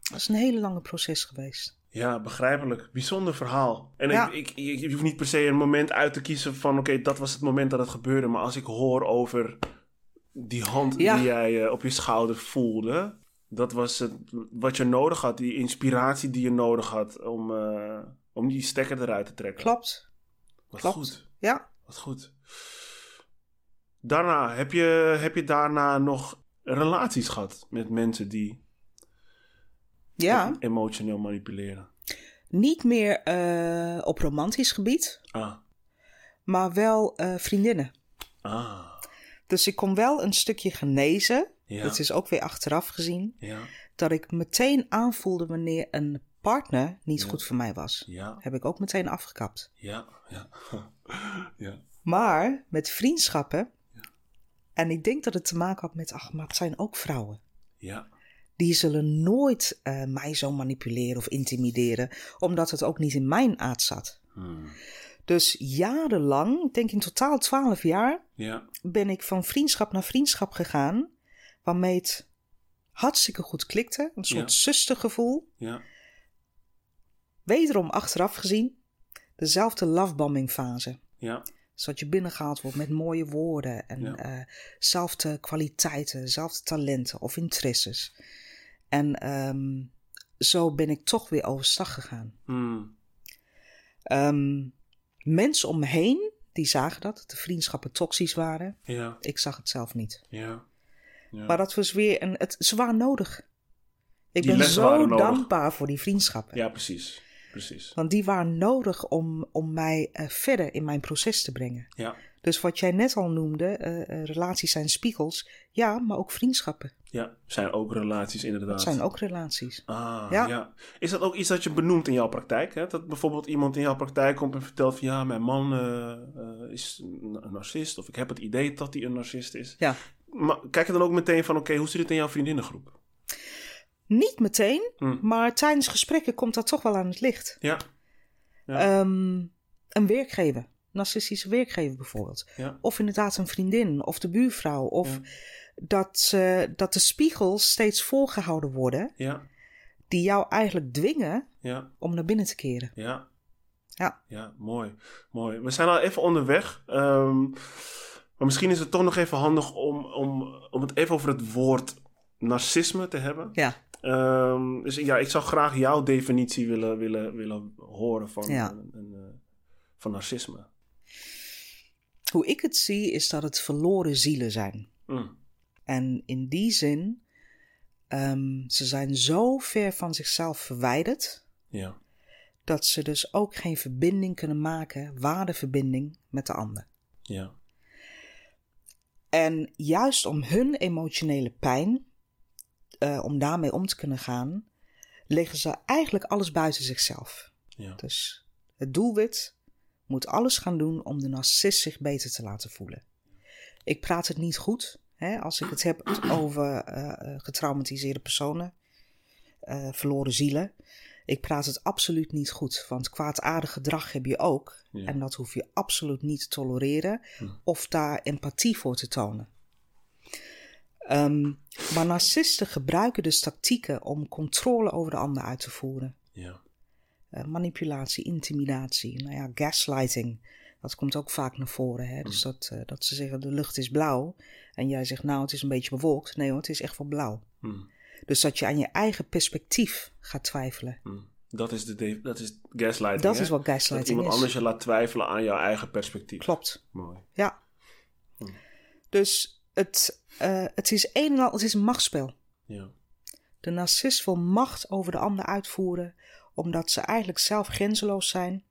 Dat is een hele lange proces geweest. Ja, begrijpelijk. Bijzonder verhaal. En Ja. ik, ik, je hoeft niet per se een moment uit te kiezen van... oké, dat was het moment dat het gebeurde. Maar als ik hoor over die hand Ja. die jij eh, op je schouder voelde... dat was het, wat je nodig had. Die inspiratie die je nodig had om, om die stekker eruit te trekken. Klopt. Wat klopt. goed. Ja. Wat goed. Daarna, heb je, heb je daarna nog relaties gehad met mensen die Ja. emotioneel manipuleren? Niet meer eh, op romantisch gebied, Ah, maar wel eh, vriendinnen. ah, Dus ik kon wel een stukje genezen. ja, Dat is ook weer achteraf gezien. ja, Dat ik meteen aanvoelde wanneer een partner niet Ja. goed voor mij was. ja, Heb ik ook meteen afgekapt. ja, ja, ja, Maar met vriendschappen. En ik denk dat het te maken had met, ach, maar het zijn ook vrouwen. ja, Die zullen nooit eh, mij zo manipuleren of intimideren, omdat het ook niet in mijn aard zat. Hmm. Dus jarenlang, ik denk in totaal twaalf jaar, ja, ben ik van vriendschap naar vriendschap gegaan, waarmee het hartstikke goed klikte. Een soort Ja. zustergevoel. ja, Wederom achteraf gezien, dezelfde lovebombing fase. ja, Dus dat je binnengehaald wordt met mooie woorden en Ja. eh, zelfde kwaliteiten, zelfde talenten of interesses. En ehm, zo ben ik toch weer overstag gegaan. Hmm. Ehm, mensen om me heen, die zagen dat, de vriendschappen toxisch waren. ja, Ik zag het zelf niet. ja, ja. Maar dat was weer een. Het, ze waren nodig. Ik Die ben zo dankbaar voor die vriendschappen. ja, precies, precies. Want die waren nodig om, om mij eh, verder in mijn proces te brengen. Ja, Dus wat jij net al noemde, eh, eh, relaties zijn spiegels. Ja, maar ook vriendschappen. ja, zijn ook relaties inderdaad. Dat zijn ook relaties. Ah, Ja. ja. Is dat ook iets dat je benoemt in jouw praktijk? Hè? Dat bijvoorbeeld iemand in jouw praktijk komt en vertelt van... ja, mijn man is een een narcist... of ik heb het idee dat hij een narcist is. Ja. Maar kijk je dan ook meteen van... oké, hoe zit het in jouw vriendinnengroep? Niet meteen, Hm. maar tijdens gesprekken komt dat toch wel aan het licht. Ja. Ja. Ehm, een werkgever, narcistische werkgever bijvoorbeeld. Ja. Of inderdaad een vriendin of de buurvrouw. Of Ja. dat, eh, dat de spiegels steeds voorgehouden worden Ja. die jou eigenlijk dwingen Ja. om naar binnen te keren. Ja. Ja. Ja, mooi. Mooi. We zijn al even onderweg. ehm, maar misschien is het toch nog even handig om, om, om het even over het woord narcisme te hebben. Ja, Ehm, dus ja, ik zou graag jouw definitie willen, willen, willen horen van, Ja. een, een, eh, van narcisme. hoe ik het zie is dat het verloren zielen zijn. Mm. En in die zin, ehm, ze zijn zo ver van zichzelf verwijderd Ja. dat ze dus ook geen verbinding kunnen maken, waardeverbinding met de ander. Ja. En juist om hun emotionele pijn, eh, om daarmee om te kunnen gaan, leggen ze eigenlijk alles buiten zichzelf. Ja. Dus het doelwit moet alles gaan doen om de narcist zich beter te laten voelen. Ik praat het niet goed hè, als ik het heb over eh, eh, getraumatiseerde personen, verloren zielen. Ik praat het absoluut niet goed, want kwaadaardig gedrag heb je ook. Ja. En dat hoef je absoluut niet te tolereren of daar empathie voor te tonen. Ehm, maar narcisten gebruiken dus tactieken om controle over de ander uit te voeren. Ja. Eh, manipulatie, intimidatie, nou ja, gaslighting. Dat komt ook vaak naar voren. Hè? Dus dat, eh, dat ze zeggen de lucht is blauw. En jij zegt nou het is een beetje bewolkt. Nee hoor, het is echt wel blauw. Mm. Dus dat je aan je eigen perspectief gaat twijfelen. Mm. Dat is, de dat is gaslighting. Dat hè? is wat Dat gaslighting iemand is. anders je laat twijfelen aan jouw eigen perspectief. Klopt, Mooi. ja. Dus het, eh, het is een en al, het is een machtsspel. Ja. De narcist wil macht over de ander uitvoeren, omdat ze eigenlijk zelf grenzeloos zijn.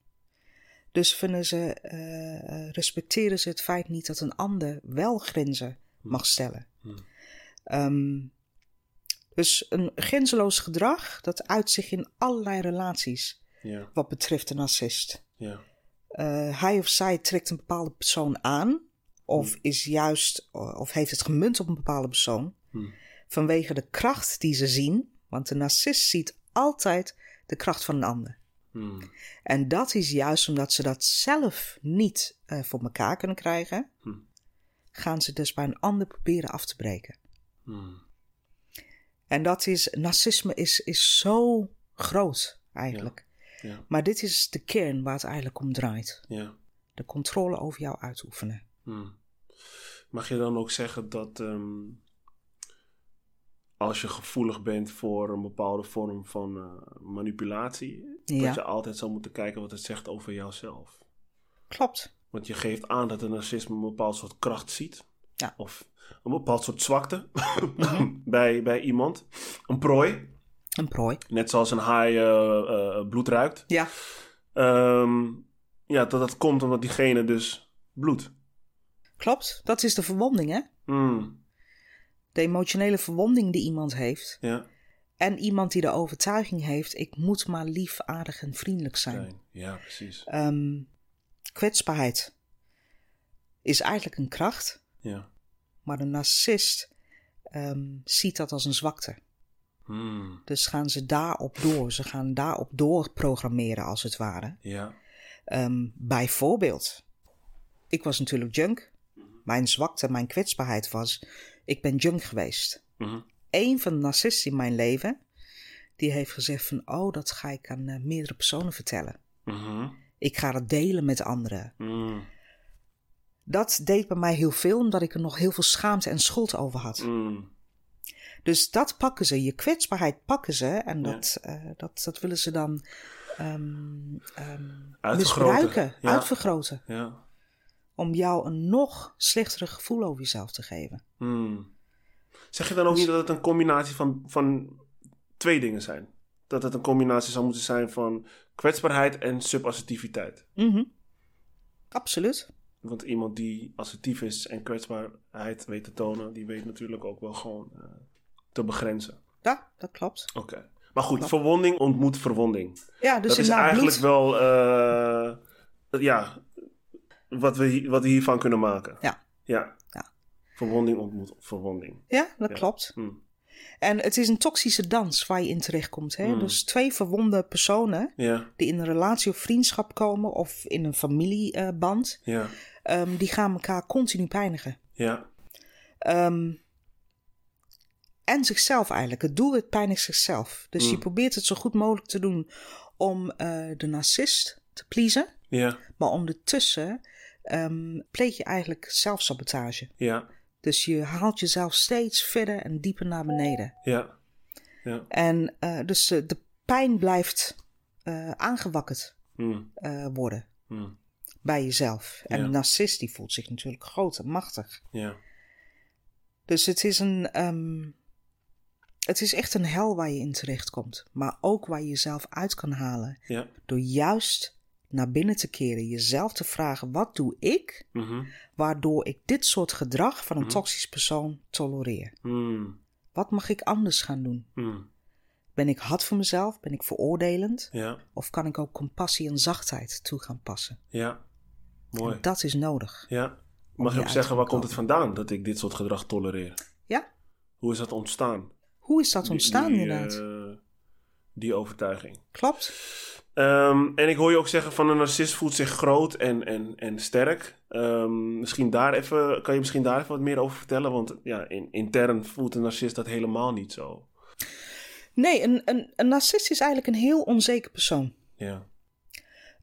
Dus vinden ze, eh, respecteren ze het feit niet dat een ander wel grenzen mag stellen. Hmm. Ehm, dus een grenzeloos gedrag, dat uit zich in allerlei relaties Ja. wat betreft een narcist. Ja. Eh, hij of zij trekt een bepaalde persoon aan, of is juist, of heeft het gemunt op een bepaalde persoon, Hmm. vanwege de kracht die ze zien. Want de narcist ziet altijd de kracht van een ander. Mm. En dat is juist omdat ze dat zelf niet eh, voor elkaar kunnen krijgen, gaan ze dus bij een ander proberen af te breken. En dat is, narcisme is, is zo groot eigenlijk. Ja. Maar dit is de kern waar het eigenlijk om draait. Ja. De controle over jou uitoefenen. Hmm. Mag je dan ook zeggen dat ehm, als je gevoelig bent voor een bepaalde vorm van eh, manipulatie, Ja. dat je altijd zou moeten kijken wat het zegt over jouzelf? Klopt. Want je geeft aan dat een narcisme een bepaald soort kracht ziet. Ja. Of een bepaald soort zwakte bij, bij iemand. Een prooi. Een prooi. Net zoals een haai eh, eh, bloed ruikt. Ja, Ehm, ja, dat dat komt omdat diegene dus bloedt. Klopt. Dat is de verwonding, hè? Hmm. De emotionele verwonding die iemand heeft. Ja. En iemand die de overtuiging heeft: ik moet maar lief, aardig en vriendelijk zijn. Ja, precies. Ehm, kwetsbaarheid is eigenlijk een kracht, Ja. maar de narcist ehm, ziet dat als een zwakte. Hmm. Dus gaan ze daarop door. Ze gaan daarop doorprogrammeren, als het ware. Ja. Ehm, bijvoorbeeld, ik was natuurlijk junk. Mijn zwakte, mijn kwetsbaarheid was: ik ben junk geweest. Mhm. Een van de narcisten in mijn leven, die heeft gezegd: van, Oh, dat ga ik aan eh, meerdere personen vertellen. Mhm. Ik ga het delen met anderen. Mm. Dat deed bij mij heel veel, omdat ik er nog heel veel schaamte en schuld over had. Mm. Dus dat pakken ze, je kwetsbaarheid pakken ze en Ja. dat, eh, dat, dat willen ze dan ehm, Uitvergroten, misbruiken, ja. uitvergroten. Ja. Om jou een nog slechtere gevoel over jezelf te geven. Mm. Zeg je dan ook niet dat het een combinatie van, van twee dingen zijn? Dat het een combinatie zou moeten zijn van kwetsbaarheid en subassertiviteit. Mhm. Absoluut. Want iemand die assertief is en kwetsbaarheid weet te tonen, die weet natuurlijk ook wel gewoon eh, te begrenzen. Ja, dat klopt. Oké. Maar goed, verwonding ontmoet verwonding. Ja, dus dat is eigenlijk bloed. wel, eh, ja, wat we, wat we hiervan kunnen maken. Ja. Ja. Ja. Verwonding ontmoet verwonding. Ja, dat Ja. klopt. Hm. En het is een toxische dans waar je in terechtkomt. Hè? Mm. Dus twee verwonde personen die in een relatie of vriendschap komen of in een familieband, ehm, die gaan elkaar continu pijnigen. ja, Ehm, en zichzelf eigenlijk. Het doel het pijnigt zichzelf. Dus je Mm. probeert het zo goed mogelijk te doen om eh, de narcist te pleasen. ja, Maar ondertussen ehm, pleeg je eigenlijk zelfsabotage. ja, Dus je haalt jezelf steeds verder en dieper naar beneden. ja, ja. En eh, dus de pijn blijft eh, aangewakkerd Mm, eh, worden mm, bij jezelf. En Ja. de narcist die voelt zich natuurlijk groot en machtig. ja, Dus het is een. ehm, het is echt een hel waar je in terechtkomt. Maar ook waar je jezelf uit kan halen. ja. Door juist naar binnen te keren. Jezelf te vragen: wat doe ik mhm, waardoor ik dit soort gedrag van een Mhm. toxisch persoon tolereer? mm, Wat mag ik anders gaan doen? mm, Ben ik hard voor mezelf? Ben ik veroordelend? ja, Of kan ik ook compassie en zachtheid toe gaan passen? ja. Mooi. En dat is nodig. Ja. Mag je ook zeggen, waar komt het vandaan dat ik dit soort gedrag tolereer? Ja? Hoe is dat ontstaan? Hoe is dat ontstaan die, inderdaad? eh, die overtuiging. Klopt. Ehm, en ik hoor je ook zeggen van een narcist voelt zich groot en, en, en sterk. Ehm, misschien daar even, kan je misschien daar even wat meer over vertellen? Want ja, in, intern voelt een narcist dat helemaal niet zo. Nee, een, een, een narcist is eigenlijk een heel onzeker persoon. Ja,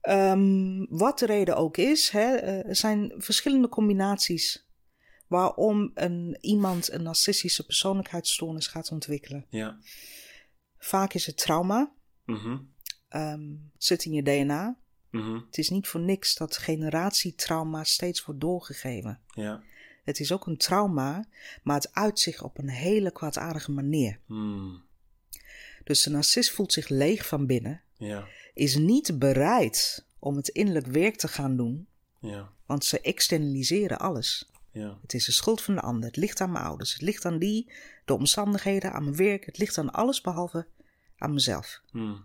Ehm, wat de reden ook is, hè, eh, er zijn verschillende combinaties waarom een, iemand een narcistische persoonlijkheidsstoornis gaat ontwikkelen. ja. Vaak is het trauma, het zit in je DNA. mhm, Het is niet voor niks dat generatietrauma steeds wordt doorgegeven. ja. Het is ook een trauma, maar het uit zich op een hele kwaadaardige manier. Hmm, Dus de narcist voelt zich leeg van binnen, ja, is niet bereid om het innerlijk werk te gaan doen, ja, want ze externaliseren alles. Ja, Het is de schuld van de ander. Het ligt aan mijn ouders. Het ligt aan die, de omstandigheden, aan mijn werk. Het ligt aan alles behalve aan mezelf. hmm,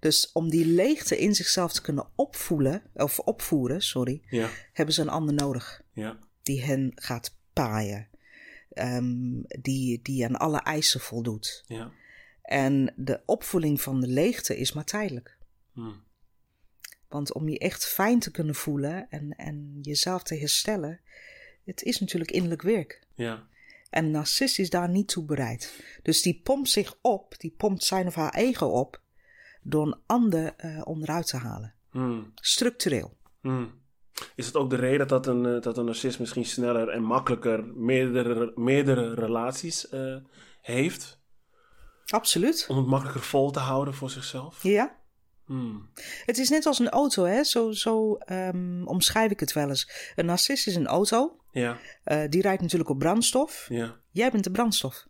Dus om die leegte in zichzelf te kunnen opvoelen, of opvoeren, sorry, ja, hebben ze een ander nodig. ja, Die hen gaat paaien. Ehm, die, die aan alle eisen voldoet. ja. En de opvoeling van de leegte is maar tijdelijk. Hmm, Want om je echt fijn te kunnen voelen en, en jezelf te herstellen, het is natuurlijk innerlijk werk. ja, En een narcist is daar niet toe bereid. Dus die pompt zich op, die pompt zijn of haar ego op, door een ander eh, onderuit te halen. hmm, Structureel. hmm. Is het ook de reden dat een, eh, dat een narcist misschien sneller en makkelijker meerdere, meerdere relaties eh, heeft? Absoluut. Om het makkelijker vol te houden voor zichzelf? Ja. Hmm, Het is net als een auto, hè? Zo, zo ehm, omschrijf ik het wel eens. Een narcist is een auto. Ja, Eh, die rijdt natuurlijk op brandstof. ja. Jij bent de brandstof.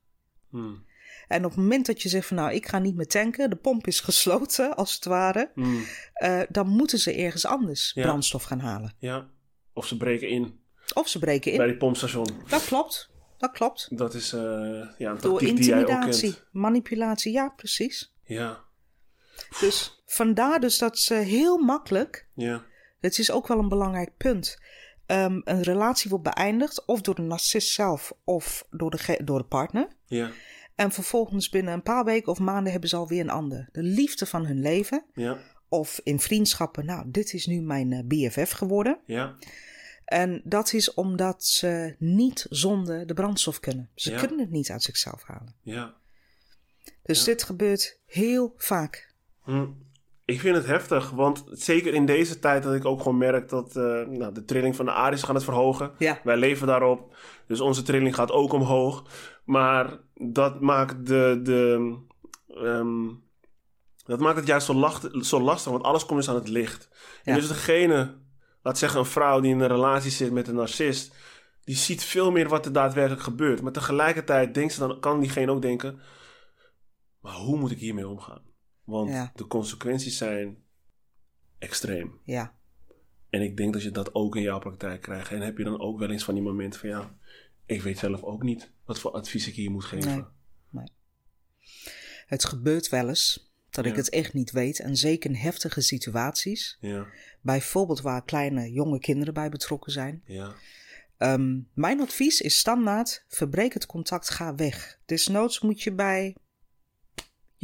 Hmm, En op het moment dat je zegt van nou, ik ga niet meer tanken, de pomp is gesloten als het ware, hmm, eh, dan moeten ze ergens anders Ja. brandstof gaan halen. ja. Of ze breken in Of ze breken in. bij die pompstation. Dat klopt, dat klopt. Dat is eh, ja, een Door tactiek die jij ook intimidatie, manipulatie, ja precies. Ja, Dus vandaar dus dat ze heel makkelijk, ja, het is ook wel een belangrijk punt, ehm, een relatie wordt beëindigd of door de narcist zelf of door de, door de partner. ja, En vervolgens binnen een paar weken of maanden hebben ze alweer een ander. De liefde van hun leven. ja, Of in vriendschappen, nou, dit is nu mijn eh, BFF geworden. ja, En dat is omdat ze niet zonder de brandstof kunnen. Ze Ja. kunnen het niet uit zichzelf halen. ja. Dus Ja. dit gebeurt heel vaak. Hm. Ik vind het heftig, want zeker in deze tijd dat ik ook gewoon merk dat eh, nou, de trilling van de aarde gaan het verhogen. Ja. Wij leven daarop, dus onze trilling gaat ook omhoog. Maar dat maakt de, de ehm, dat maakt het juist zo, lacht, zo lastig, want alles komt dus aan het licht. En Ja. dus degene, laat zeggen een vrouw die in een relatie zit met een narcist, die ziet veel meer wat er daadwerkelijk gebeurt. Maar tegelijkertijd denkt ze dan, kan diegene ook denken, maar hoe moet ik hiermee omgaan? Want Ja. de consequenties zijn extreem. Ja, En ik denk dat je dat ook in jouw praktijk krijgt. En heb je dan ook wel eens van die momenten van ja, ik weet zelf ook niet wat voor advies ik hier moet geven. Nee. het gebeurt wel eens dat ik het echt niet weet. En zeker in heftige situaties. Ja, Bijvoorbeeld waar kleine, jonge kinderen bij betrokken zijn. ja, Ehm, mijn advies is standaard: verbreek het contact, ga weg. Desnoods moet je bij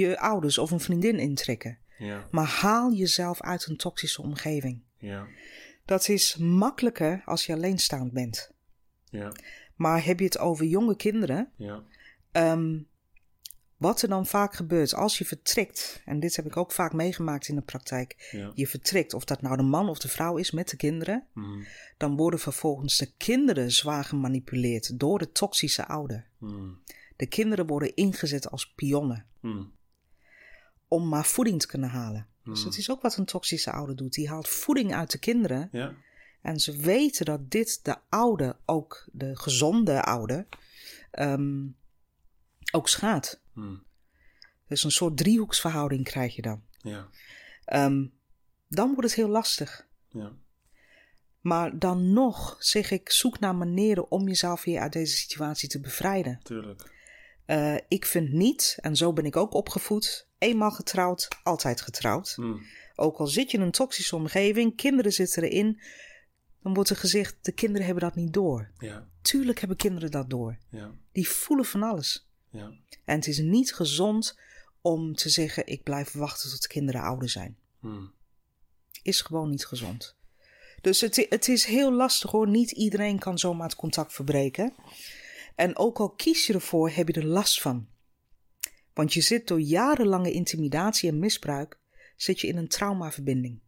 je ouders of een vriendin intrekken. Ja. Maar haal jezelf uit een toxische omgeving. Ja. Dat is makkelijker als je alleenstaand bent. Ja. Maar heb je het over jonge kinderen? Ja. Ehm, wat er dan vaak gebeurt als je vertrekt, en dit heb ik ook vaak meegemaakt in de praktijk, Ja. je vertrekt, of dat nou de man of de vrouw is met de kinderen, Mhm. dan worden vervolgens de kinderen zwaar gemanipuleerd door de toxische ouder. Mhm. De kinderen worden ingezet als pionnen Mhm. Om maar voeding te kunnen halen. Dus Hmm. dat is ook wat een toxische ouder doet. Die haalt voeding uit de kinderen Ja. en ze weten dat dit de oude, ook de gezonde oude, ehm, ook schaadt. Mhm. Dus een soort driehoeksverhouding krijg je dan. Ja. Ehm, dan wordt het heel lastig. Ja. Maar dan nog zeg ik, zoek naar manieren om jezelf weer uit deze situatie te bevrijden. Tuurlijk. Eh, ik vind niet, en zo ben ik ook opgevoed, eenmaal getrouwd, altijd getrouwd. Mhm. Ook al zit je in een toxische omgeving, kinderen zitten erin, dan wordt er gezegd, de kinderen hebben dat niet door. Ja. Tuurlijk hebben kinderen dat door. Ja. Die voelen van alles. Ja. En het is niet gezond om te zeggen, ik blijf wachten tot de kinderen ouder zijn. Mhm. Is gewoon niet gezond. Dus het, het is heel lastig hoor. Niet iedereen kan zomaar het contact verbreken. En ook al kies je ervoor, heb je er last van. Want je zit door jarenlange intimidatie en misbruik, zit je in een traumaverbinding.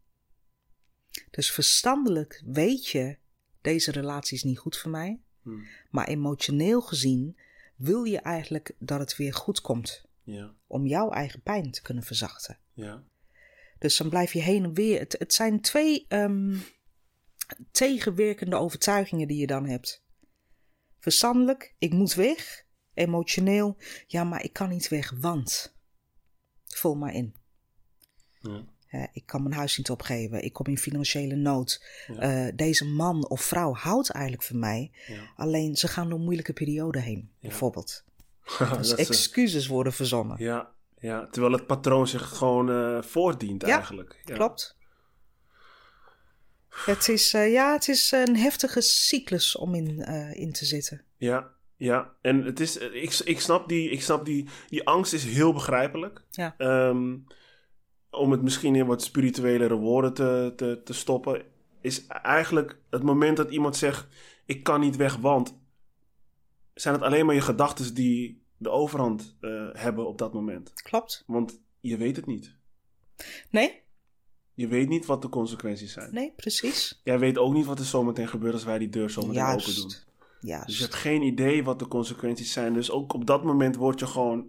Dus verstandelijk weet je, deze relatie is niet goed voor mij. Mhm. Maar emotioneel gezien wil je eigenlijk dat het weer goed komt. Ja. Om jouw eigen pijn te kunnen verzachten. Ja. Dus dan blijf je heen en weer. Het, het zijn twee ehm, tegenwerkende overtuigingen die je dan hebt. Verstandelijk, ik moet weg. Emotioneel, ja, maar ik kan niet weg, want. Vul maar in. Ja. Ik kan mijn huis niet opgeven. Ik kom in financiële nood. Ja. Eh, deze man of vrouw houdt eigenlijk van mij. Ja. Alleen ze gaan door een moeilijke periode heen, bijvoorbeeld. Dus eh, excuses worden verzonnen. ja. Ja. Terwijl het patroon zich gewoon eh voordient eigenlijk. Ja. Klopt. Het is, ja, het is een heftige cyclus om in, in te zitten. Ja, ja. En het is, ik, ik snap, die, ik snap die, die angst is heel begrijpelijk. Ja. Ehm, om het misschien in wat spirituelere woorden te, te, te stoppen, is eigenlijk het moment dat iemand zegt: Ik kan niet weg, want. Zijn het alleen maar je gedachten die de overhand eh, hebben op dat moment? Klopt. Want je weet het niet. Nee? Je weet niet wat de consequenties zijn. Nee, precies. Jij weet ook niet wat er zometeen gebeurt als wij die deur zometeen open doen. Juist. Dus je hebt geen idee wat de consequenties zijn. Dus ook op dat moment word je gewoon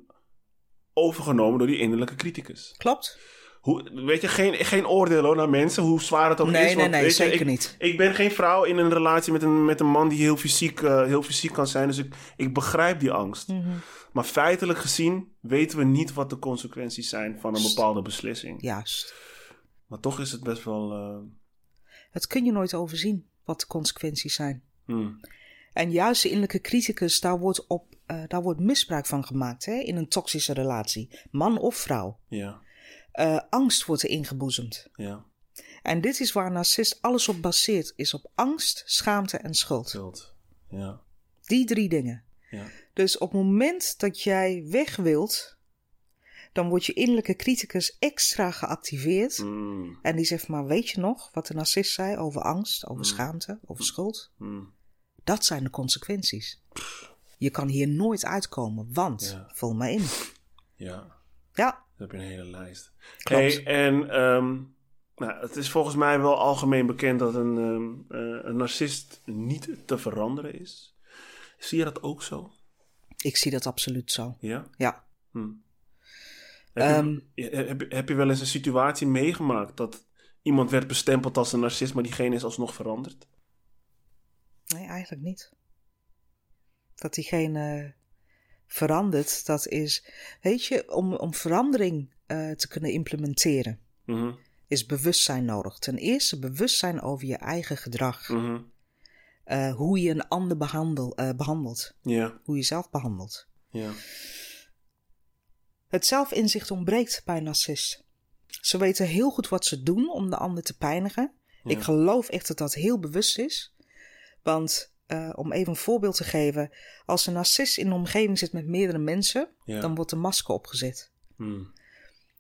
overgenomen door die innerlijke criticus. Klopt. Hoe, weet je, geen, geen oordeel hoor, naar mensen, hoe zwaar het ook Nee, is. nee, want, nee, weet je, zeker ik, niet. Ik ben geen vrouw in een relatie met een, met een man die heel fysiek, eh, heel fysiek kan zijn. Dus ik, ik begrijp die angst. Mhm. Maar feitelijk gezien weten we niet wat de consequenties zijn van een bepaalde beslissing. Juist. Maar toch is het best wel... eh, Het kun je nooit overzien, wat de consequenties zijn. hmm, En juist de innerlijke criticus, daar wordt, op, eh, daar wordt misbruik van gemaakt hè, in een toxische relatie. Man of vrouw. ja, Eh, angst wordt er ingeboezemd. ja, En dit is waar een narcist alles op baseert, is op angst, schaamte en schuld. zult. Ja, Die drie dingen. ja, Dus op het moment dat jij weg wilt, dan wordt je innerlijke criticus extra geactiveerd. Hmm, En die zegt maar, weet je nog wat de narcist zei over angst, over Mm. schaamte, over schuld? hmm, Dat zijn de consequenties. Je kan hier nooit uitkomen, want, Ja. vul maar in. ja. Ja, Dan heb je een hele lijst. Klopt. Hey, en ehm, nou, het is volgens mij wel algemeen bekend dat een, ehm, eh, een narcist niet te veranderen is. Zie je dat ook zo? ik zie dat absoluut zo. Ja? Ja. Hm. Heb, Ehm. je, heb, je- heb je wel eens een situatie meegemaakt dat iemand werd bestempeld als een narcist, maar diegene is alsnog veranderd? Nee, eigenlijk niet. Dat diegene verandert, dat is, weet je, om, om verandering eh, te kunnen implementeren, Mhm, is bewustzijn nodig. Ten eerste bewustzijn over je eigen gedrag. mhm. Eh, hoe je een ander behandel, eh, behandelt. Hoe je zelf behandelt. Het zelfinzicht ontbreekt bij een narcist. Ze weten heel goed wat ze doen om de ander te pijnigen. Ik geloof echt dat dat heel bewust is. Want eh, om even een voorbeeld te geven. Als een narcist in een omgeving zit met meerdere mensen, Ja. dan wordt de masker opgezet. Hmm.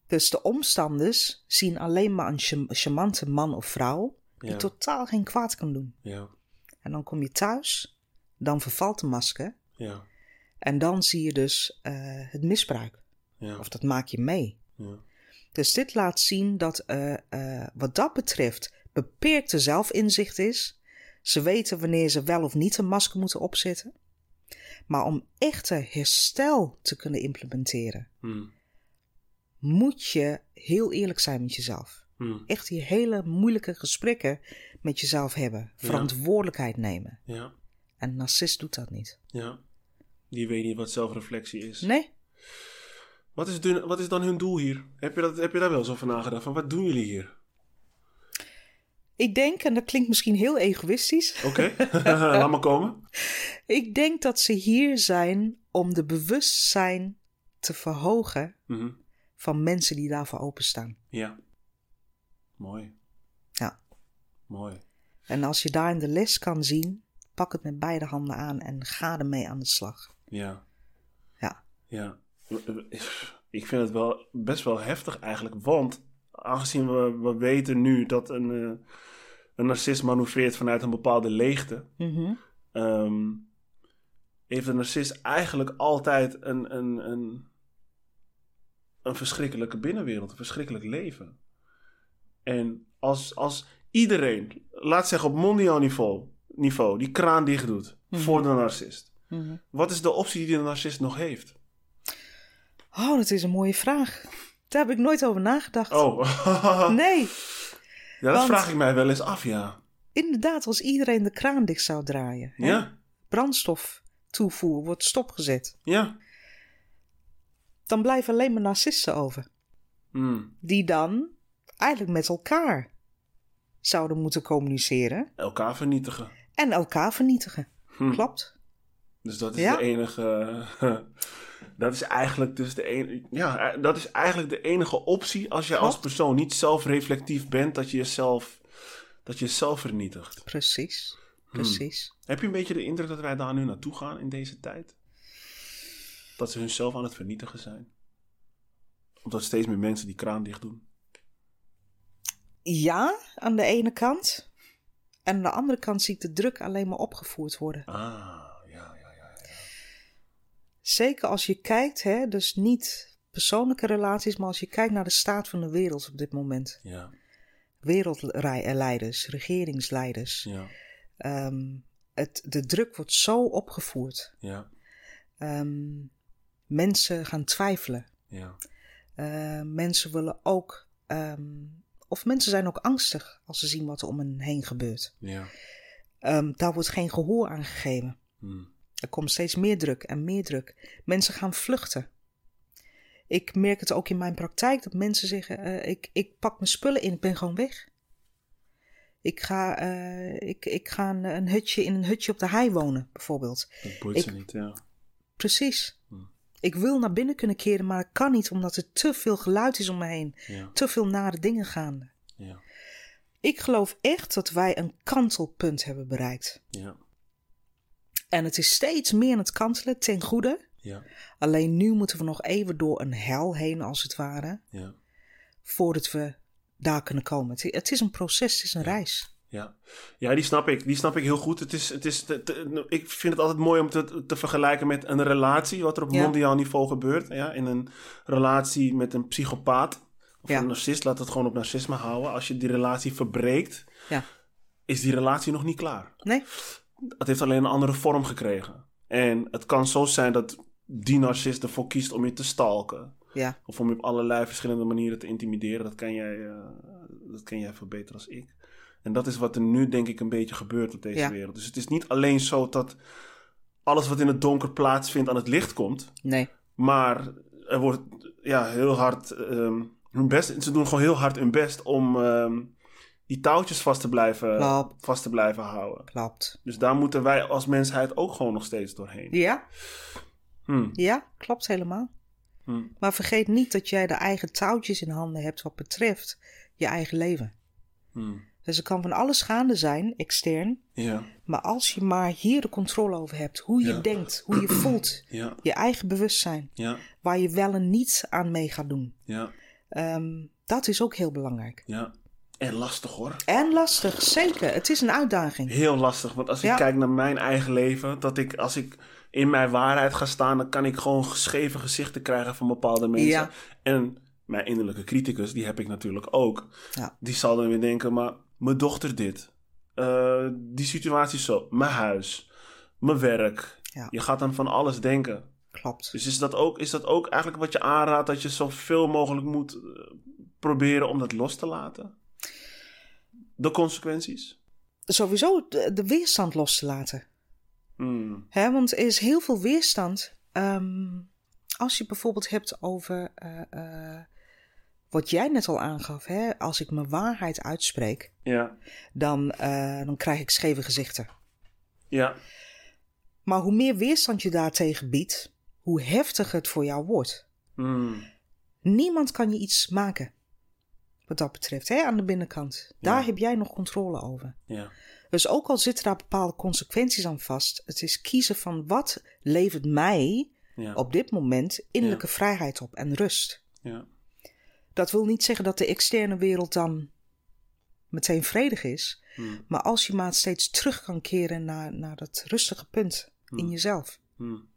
Dus de omstanders zien alleen maar een charmante man of vrouw die Ja. totaal geen kwaad kan doen. Ja. En dan kom je thuis, dan vervalt de masker Ja. en dan zie je dus eh, het misbruik. Ja. Of dat maak je mee. Ja. Dus dit laat zien dat eh, wat dat betreft beperkte zelfinzicht is. Ze weten wanneer ze wel of niet een masker moeten opzetten. Maar om echte herstel te kunnen implementeren, Hmm. moet je heel eerlijk zijn met jezelf. Hmm. Echt die hele moeilijke gesprekken met jezelf hebben. Verantwoordelijkheid nemen. Ja. En een narcist doet dat niet. Ja. Die weet niet wat zelfreflectie is. Nee? Wat is, wat is dan hun doel hier? Heb je, dat, heb je daar wel eens over nagedacht? Van wat doen jullie hier? Ik denk, en dat klinkt misschien heel egoïstisch. Oké, laat maar komen. Ik denk dat ze hier zijn om de bewustzijn te verhogen Mhm. van mensen die daarvoor openstaan. Ja. Mooi. Ja. Mooi. En als je daar in de les kan zien, pak het met beide handen aan en ga ermee aan de slag. Ja. Ja. Ja. Ik vind het wel best wel heftig eigenlijk. Want aangezien we, we weten nu dat een, eh, een narcist manoeuvreert vanuit een bepaalde leegte. Mhm. ehm, heeft een narcist eigenlijk altijd een, een, een, een verschrikkelijke binnenwereld, een verschrikkelijk leven. En als, als iedereen, laat zeggen op mondiaal niveau, niveau die kraan dicht doet Mhm. voor de narcist. Mhm. Wat is de optie die de narcist nog heeft? Oh, dat is een mooie vraag. Daar heb ik nooit over nagedacht. Oh, Nee, ja, dat want- vraag ik mij wel eens af, ja. inderdaad, als iedereen de kraan dicht zou draaien. hè, Ja, Brandstof toevoer wordt stopgezet. ja. Dan blijven alleen maar narcisten over. Hmm. Die dan eigenlijk met elkaar zouden moeten communiceren. Elkaar vernietigen. En elkaar vernietigen. Hm. Klopt. Dus dat is Ja. de enige. dat is eigenlijk dus de enige. Ja, dat is eigenlijk de enige optie als je als persoon niet zelfreflectief bent, dat je jezelf, dat je jezelf vernietigt. Precies. Hm. Precies. Heb je een beetje de indruk dat wij daar nu naartoe gaan in deze tijd? Dat ze hunzelf aan het vernietigen zijn? Omdat steeds meer mensen die kraan dicht doen. Ja, aan de ene kant. En aan de andere kant zie ik de druk alleen maar opgevoerd worden. Ah. Zeker als je kijkt, hè, dus niet persoonlijke relaties, maar als je kijkt naar de staat van de wereld op dit moment. Ja, Wereldleiders, regeringsleiders. ja, Ehm, het, de druk wordt zo opgevoerd. ja, Ehm, mensen gaan twijfelen. ja. Eh, mensen willen ook, ehm, of mensen zijn ook angstig als ze zien wat er om hen heen gebeurt. ja. Ehm, daar wordt geen gehoor aan gegeven. Hm. Er komt steeds meer druk en meer druk. Mensen gaan vluchten. Ik merk het ook in mijn praktijk dat mensen zeggen: eh, ik, ik pak mijn spullen in, ik ben gewoon weg. Ik ga, eh, ik, ik ga een, een hutje in een hutje op de hei wonen, bijvoorbeeld. Dat boeit Ik- ze niet, ja. Precies. Hm. Ik wil naar binnen kunnen keren, maar ik kan niet omdat er te veel geluid is om me heen. Ja, Te veel nare dingen gaande. ja, Ik geloof echt dat wij een kantelpunt hebben bereikt. ja, En het is steeds meer aan het kantelen ten goede. ja, Alleen nu moeten we nog even door een hel heen, als het ware, ja. voordat we daar kunnen komen. Het, het is een proces, het is een reis. Ja. ja, die snap ik. Die snap ik heel goed. Het is, het is, te- te- ik vind het altijd mooi om te, te vergelijken met een relatie, wat er op Ja. mondiaal niveau gebeurt. Ja, in een relatie met een psychopaat of Ja. een narcist, laat het gewoon op narcisme houden. Als je die relatie verbreekt, Ja. is die relatie nog niet klaar. Nee? Het heeft alleen een andere vorm gekregen. En het kan zo zijn dat die narcist ervoor kiest om je te stalken. Ja. Of om je op allerlei verschillende manieren te intimideren. Dat kan jij, eh, dat ken jij veel beter als ik. En dat is wat er nu denk ik een beetje gebeurt op deze Ja. wereld. Dus het is niet alleen zo dat alles wat in het donker plaatsvindt aan het licht komt. Nee. Maar er wordt ja, heel hard ehm, hun best. Ze doen gewoon heel hard hun best om ehm, die touwtjes vast te, blijven, Klopt. vast te blijven houden. Klopt. Dus daar moeten wij als mensheid ook gewoon nog steeds doorheen. Ja? Hmm. Ja, klopt helemaal. Hmm. Maar vergeet niet dat jij de eigen touwtjes in handen hebt wat betreft je eigen leven. Hmm. Dus er kan van alles gaande zijn, extern. Ja. Maar als je maar hier de controle over hebt, hoe je Ja. denkt, hoe je voelt, Ja. je eigen bewustzijn, Ja. waar je wel en niet aan mee gaat doen. Ja. Ehm, dat is ook heel belangrijk. Ja. En lastig hoor. En lastig, zeker. Het is een uitdaging. Heel lastig. Want als ik kijk naar mijn eigen leven, dat ik als ik in mijn waarheid ga staan, dan kan ik gewoon geschreven gezichten krijgen van bepaalde mensen. Ja. En mijn innerlijke criticus, die heb ik natuurlijk ook. Ja. Die zal dan weer denken, maar mijn dochter dit. eh, die situatie zo. Mijn huis. Mijn werk. Je gaat dan van alles denken. Klopt. Dus is dat, ook, is dat ook eigenlijk wat je aanraadt, dat je zoveel mogelijk moet eh, proberen om dat los te laten? De consequenties? Sowieso de, de weerstand los te laten. Hmm. Hè, want er is heel veel weerstand. ehm, als je bijvoorbeeld hebt over eh, eh, wat jij net al aangaf. Hè? Als ik mijn waarheid uitspreek, Ja. dan, eh, dan krijg ik scheve gezichten. Ja. Maar hoe meer weerstand je daartegen biedt, hoe heftiger het voor jou wordt. Hmm. Niemand kan je iets maken. Wat dat betreft, hè, aan de binnenkant. Daar Ja. heb jij nog controle over. Ja. Dus ook al zitten daar bepaalde consequenties aan vast, het is kiezen van wat levert mij Ja. op dit moment innerlijke vrijheid op en rust. Ja. Dat wil niet zeggen dat de externe wereld dan meteen vredig is, Hmm. maar als je maar steeds terug kan keren naar, naar dat rustige punt in jezelf. Hmm.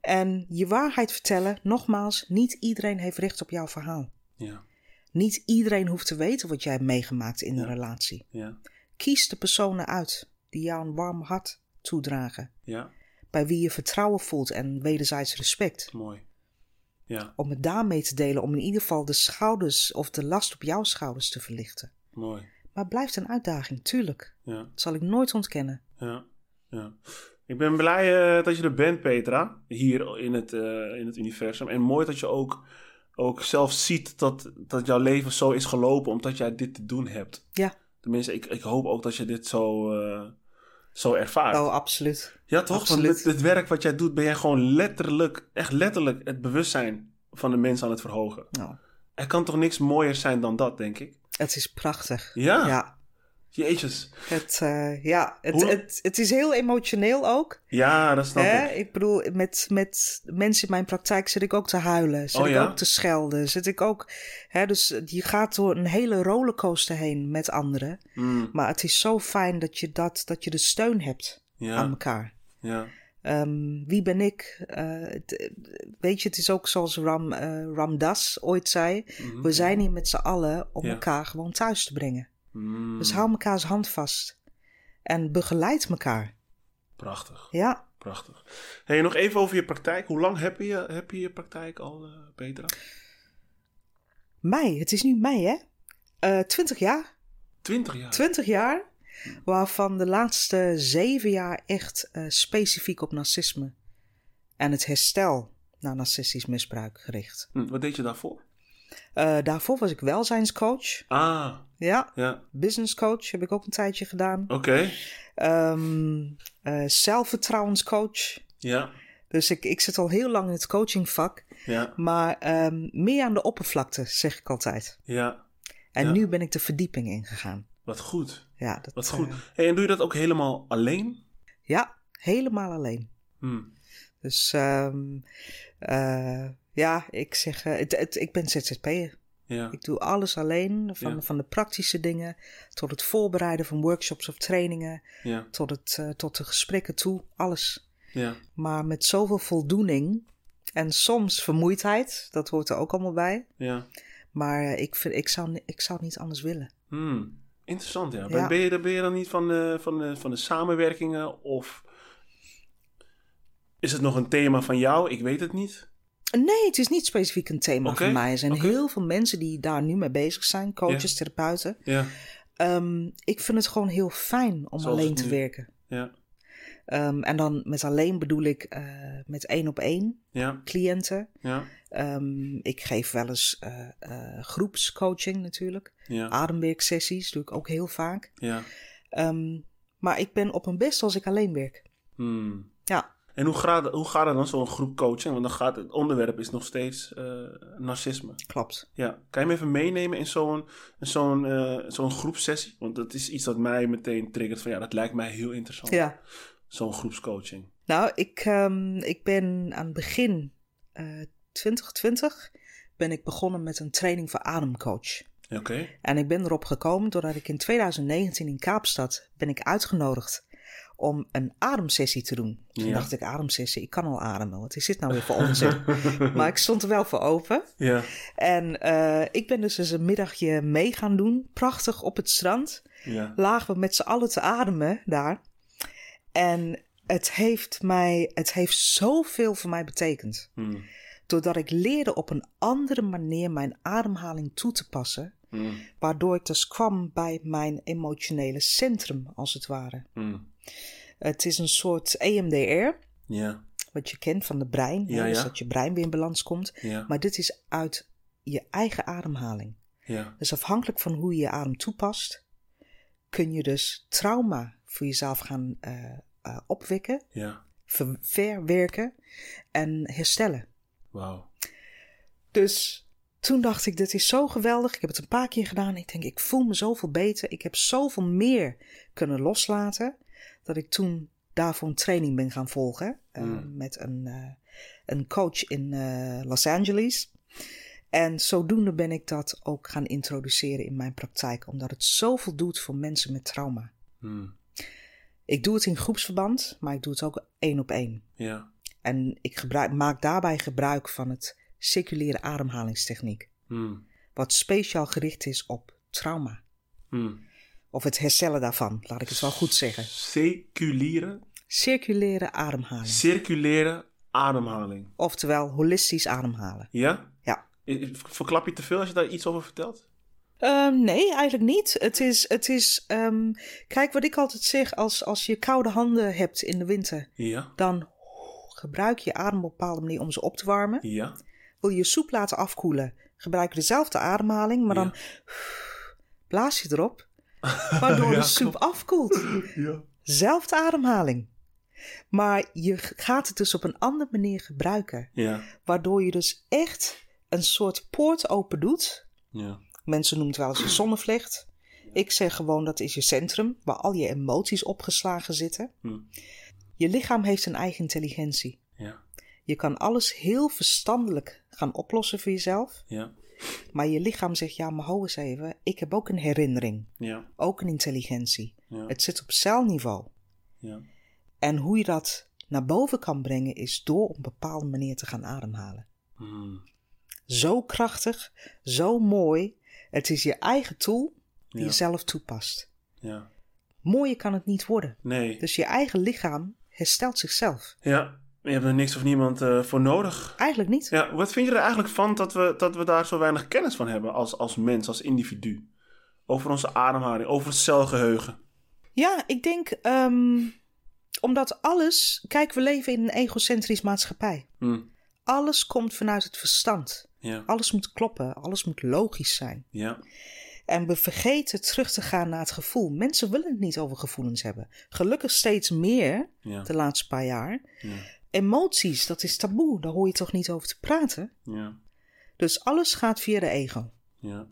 En je waarheid vertellen, nogmaals, niet iedereen heeft recht op jouw verhaal. Ja. Niet iedereen hoeft te weten wat jij hebt meegemaakt in een relatie. Ja. Kies de personen uit die jou een warm hart toedragen. Ja. Bij wie je vertrouwen voelt en wederzijds respect. Mooi. Ja. Om het daarmee te delen, om in ieder geval de schouders of de last op jouw schouders te verlichten. Mooi. Maar het blijft een uitdaging, tuurlijk. Ja. Dat zal ik nooit ontkennen. Ja. Ja. Ik ben blij eh, dat je er bent, Petra. Hier in het, eh, in het universum. En mooi dat je ook, ook zelf ziet dat, dat jouw leven zo is gelopen omdat jij dit te doen hebt. Ja, Tenminste, ik, ik hoop ook dat je dit zo, eh, zo ervaart. oh, absoluut. ja, toch? absoluut. Want met het werk wat jij doet, ben jij gewoon letterlijk, echt letterlijk het bewustzijn van de mensen aan het verhogen. Nou, Er kan toch niks mooier zijn dan dat, denk ik? het is prachtig. Ja. Ja, Jezus. het, eh, ja, het, Hoe- het, het is heel emotioneel ook. Ja, dat snap Hè? ik. Ik bedoel, met, met mensen in mijn praktijk zit ik ook te huilen. Zit Oh ik ja? ook te schelden. Zit ik ook... Hè, dus je gaat door een hele rollercoaster heen met anderen. Mm, Maar het is zo fijn dat je, dat, dat je de steun hebt aan elkaar. ja, Ehm, wie ben ik? Eh, weet je, het is ook zoals Ram, eh, Ram Das ooit zei. Mhm. We zijn hier met z'n allen om Ja. elkaar gewoon thuis te brengen. Mm, Dus hou mekaars hand vast. En begeleid elkaar. Prachtig, Ja. prachtig. Hey, nog even over je praktijk. Hoe lang heb je heb je, je praktijk al, eh, Petra? Mei, het is nu mei hè? Eh 20 jaar. Twintig jaar. 20 jaar. Waarvan de laatste zeven jaar echt eh, specifiek op narcisme. En het herstel na narcistisch misbruik gericht. Hm, wat deed je daarvoor? Eh, daarvoor was ik welzijnscoach. Ah, Ja, ja, business coach heb ik ook een tijdje gedaan. oké. Ehm, eh, zelfvertrouwenscoach. Ja, Dus ik, ik zit al heel lang in het coachingvak. ja, Maar ehm, meer aan de oppervlakte, zeg ik altijd. ja. En Ja. nu ben ik de verdieping ingegaan. Wat goed, Ja, dat, wat eh, goed. Hey, en doe je dat ook helemaal alleen? ja, helemaal alleen. Hm, Dus ehm, eh, ja, ik zeg, eh, het, het, ik ben ZZP'er. ja, Ik doe alles alleen, van, Ja. van de praktische dingen tot het voorbereiden van workshops of trainingen, ja, tot, het, eh, tot de gesprekken toe, alles. ja, Maar met zoveel voldoening en soms vermoeidheid, dat hoort er ook allemaal bij. ja. Maar eh, ik, vind, ik, zou, ik zou het niet anders willen. Hm, Interessant, ja. Ja. Ben, ben, je, ben je dan niet van de, van, de, van de samenwerkingen of is het nog een thema van jou? Ik weet het niet. Nee, het is niet specifiek een thema voor mij. Er zijn heel veel mensen die daar nu mee bezig zijn, coaches, therapeuten. Ja, Ehm, ik vind het gewoon heel fijn om Zoals alleen te nu- werken. ja, Ehm, en dan met alleen bedoel ik eh, met één op één ja, cliënten. ja, Ehm, ik geef wel eens eh, eh, groepscoaching natuurlijk. ja, Ademwerksessies doe ik ook heel vaak. ja. Maar ik ben op mijn best als ik alleen werk. Hmm. Ja, En hoe gaat, hoe gaat het dan, zo'n groep coaching? Want dan gaat, het onderwerp is nog steeds eh, narcisme. Klopt. Ja, kan je me even meenemen in zo'n zo'n eh, zo'n groepsessie? Want dat is iets dat mij meteen triggert van ja, dat lijkt mij heel interessant. Ja. Zo'n groepscoaching. Nou, ik, ehm, ik ben aan het begin eh 2020 ben ik begonnen met een training voor ademcoach. Oké. En ik ben erop gekomen doordat ik in 2019 in Kaapstad ben ik uitgenodigd om een ademsessie te doen. Toen Ja. dacht ik, ademsessie, ik kan al ademen. Wat is dit nou weer voor onzin? maar ik stond er wel voor open. Ja. En eh, ik ben dus eens een middagje mee gaan doen. Prachtig op het strand. Ja. Lagen we met z'n allen te ademen daar. En het heeft mij, het heeft zoveel voor mij betekend. Hmm. Doordat ik leerde op een andere manier mijn ademhaling toe te passen. Hmm. Waardoor ik dus kwam bij mijn emotionele centrum, als het ware. Hmm. Het is een soort EMDR, Ja. wat je kent van de brein. hè, Dus ja. dat je brein weer in balans komt. Maar dit is uit je eigen ademhaling. Ja. Dus afhankelijk van hoe je je adem toepast, kun je dus trauma voor jezelf gaan eh, opwekken, ver- verwerken en herstellen. Wauw. Dus toen dacht ik, dit is zo geweldig. Ik heb het een paar keer gedaan. Ik denk, ik voel me zoveel beter. Ik heb zoveel meer kunnen loslaten. Dat ik toen daarvoor een training ben gaan volgen. eh, Mm. Met een, eh, een coach in eh, Los Angeles. En zodoende ben ik dat ook gaan introduceren in mijn praktijk. Omdat het zoveel doet voor mensen met trauma. Hmm. Ik doe het in groepsverband, maar ik doe het ook één op één. Ja. En ik gebruik, maak daarbij gebruik van het circulaire ademhalingstechniek. Hmm. Wat speciaal gericht is op trauma. Hmm. Of het herstellen daarvan, laat ik het wel goed zeggen. Seculiere, Circulaire ademhaling. circulaire ademhaling. Oftewel holistisch ademhalen. Ja? Ja. Verklap je te veel als je daar iets over vertelt? Ehm, nee, eigenlijk niet. Het is, het is ehm, kijk wat ik altijd zeg, als, als je koude handen hebt in de winter, Ja. dan gebruik je adem op een bepaalde manier om ze op te warmen. Ja. Wil je je soep laten afkoelen, gebruik je dezelfde ademhaling, maar dan blaas je erop, waardoor Ja, de soep afkoelt. Ja. Zelfde ademhaling. Maar je gaat het dus op een andere manier gebruiken. Ja. Waardoor je dus echt een soort poort open doet. Ja. Mensen noemen het wel eens je zonnevlecht. Ik zeg gewoon dat is je centrum, waar al je emoties opgeslagen zitten. Hm. Je lichaam heeft een eigen intelligentie. Ja. Je kan alles heel verstandelijk gaan oplossen voor jezelf. Ja. Maar je lichaam zegt, ja, maar hou eens even. Ik heb ook een herinnering. Ja. Ook een intelligentie. Ja. Het zit op celniveau. Ja. En hoe je dat naar boven kan brengen is door op een bepaalde manier te gaan ademhalen. Hmm. Zo krachtig, zo mooi. Het is je eigen tool die je zelf toepast. Ja. Mooier kan het niet worden. Nee. Dus je eigen lichaam herstelt zichzelf. Ja. Je hebt er niks of niemand eh, voor nodig. Eigenlijk niet. Ja, wat vind je er eigenlijk van dat we, dat we daar zo weinig kennis van hebben als, als mens, als individu? Over onze ademhaling, over het celgeheugen. Ja, ik denk ehm, omdat alles. Kijk, we leven in een egocentrisch maatschappij. Hm. Alles komt vanuit het verstand. Ja. Alles moet kloppen, alles moet logisch zijn. Ja. En we vergeten terug te gaan naar het gevoel. Mensen willen het niet over gevoelens hebben. Gelukkig steeds meer Ja. de laatste paar jaar. Ja. Emoties, dat is taboe. Daar hoor je toch niet over te praten. Ja. Dus alles gaat via de ego. Ja.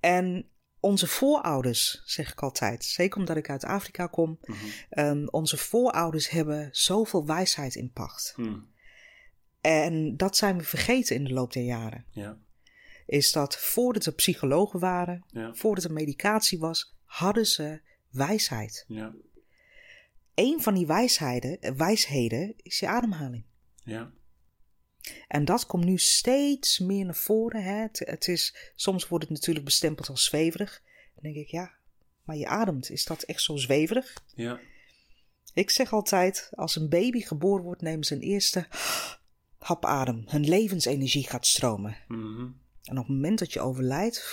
En onze voorouders, zeg ik altijd, zeker omdat ik uit Afrika kom, Mhm. ehm, onze voorouders hebben zoveel wijsheid in pacht. Hm. En dat zijn we vergeten in de loop der jaren. Ja. Is dat voordat er psychologen waren, Ja. voordat er medicatie was, hadden ze wijsheid. Ja. Een van die wijsheden, eh, wijsheden is je ademhaling. Ja. En dat komt nu steeds meer naar voren. Hè? Het, het is, soms wordt het natuurlijk bestempeld als zweverig. Dan denk ik, ja, maar je ademt. Is dat echt zo zweverig? Ja. Ik zeg altijd, als een baby geboren wordt, nemen ze een eerste hap adem. Hun levensenergie gaat stromen. Mhm. En op het moment dat je overlijdt,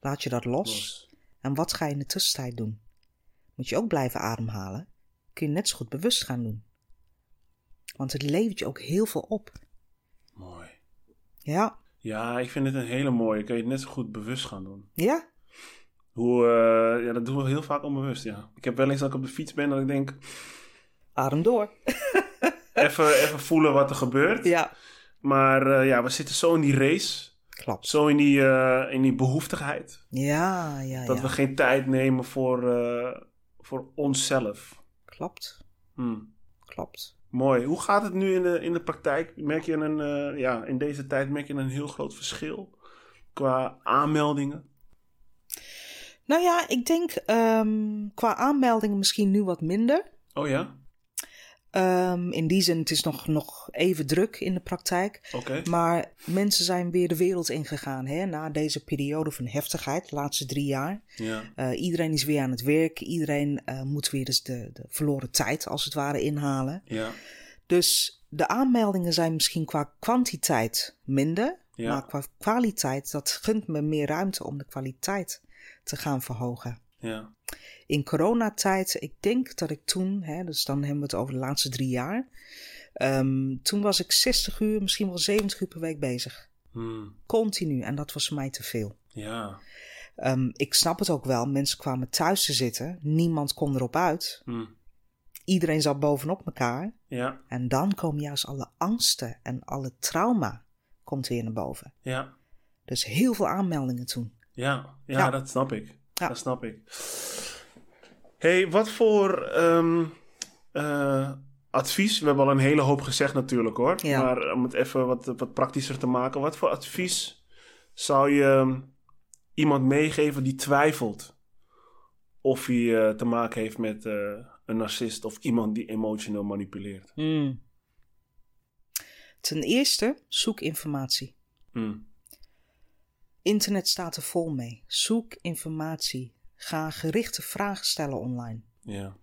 laat je dat los. Los. En wat ga je in de tussentijd doen? Moet je ook blijven ademhalen? Kun je net zo goed bewust gaan doen. Want het levert je ook heel veel op. Mooi. Ja, Ja, ik vind het een hele mooie. Kun je het net zo goed bewust gaan doen. ja, Hoe, eh, ja, dat doen we heel vaak onbewust, ja. Ik heb wel eens dat ik op de fiets ben dat ik denk... adem door. even, even voelen wat er gebeurt. Ja, Maar eh, ja, we zitten zo in die race. klopt. Zo in die, eh, in die behoeftigheid. Ja, ja, Dat ja. we geen tijd nemen voor, voor onszelf. Klopt, Hm. klopt. Mooi. Hoe gaat het nu in de, in de praktijk? Merk je een, eh, ja, in deze tijd merk je een heel groot verschil qua aanmeldingen? Nou ja, ik denk ehm, qua aanmeldingen misschien nu wat minder. Oh ja? Ehm, in die zin, het is nog, nog even druk in de praktijk. Maar mensen zijn weer de wereld ingegaan hè, na deze periode van heftigheid, de laatste drie jaar. Ja. Eh, iedereen is weer aan het werk. Iedereen eh, moet weer dus de, de verloren tijd als het ware inhalen. Ja. Dus de aanmeldingen zijn misschien qua kwantiteit minder. Ja. Maar qua kwaliteit, dat gunt me meer ruimte om de kwaliteit te gaan verhogen. Ja. In coronatijd, ik denk dat ik toen, hè, dus dan hebben we het over de laatste drie jaar. ehm, toen was ik 60 uur, misschien wel 70 uur per week bezig. Hm. Continu. En dat was voor mij te veel. Ja. Ehm, ik snap het ook wel. Mensen kwamen thuis te zitten. Niemand kon erop uit. Hm. Iedereen zat bovenop elkaar. Ja. En dan komen juist alle angsten en alle trauma komt weer naar boven. Ja. Dus heel veel aanmeldingen toen. Ja. Ja, Ja. dat snap ik. Ja. Dat snap ik. Hey, wat voor ehm, eh, advies? We hebben al een hele hoop gezegd natuurlijk hoor. Ja. Maar om het even wat, wat praktischer te maken. Wat voor advies zou je ehm, iemand meegeven die twijfelt of hij eh, te maken heeft met eh, een narcist of iemand die emotioneel manipuleert? Hmm. Ten eerste, zoek informatie. Hm. Internet staat er vol mee. Zoek informatie. Ga gerichte vragen stellen online. Ja.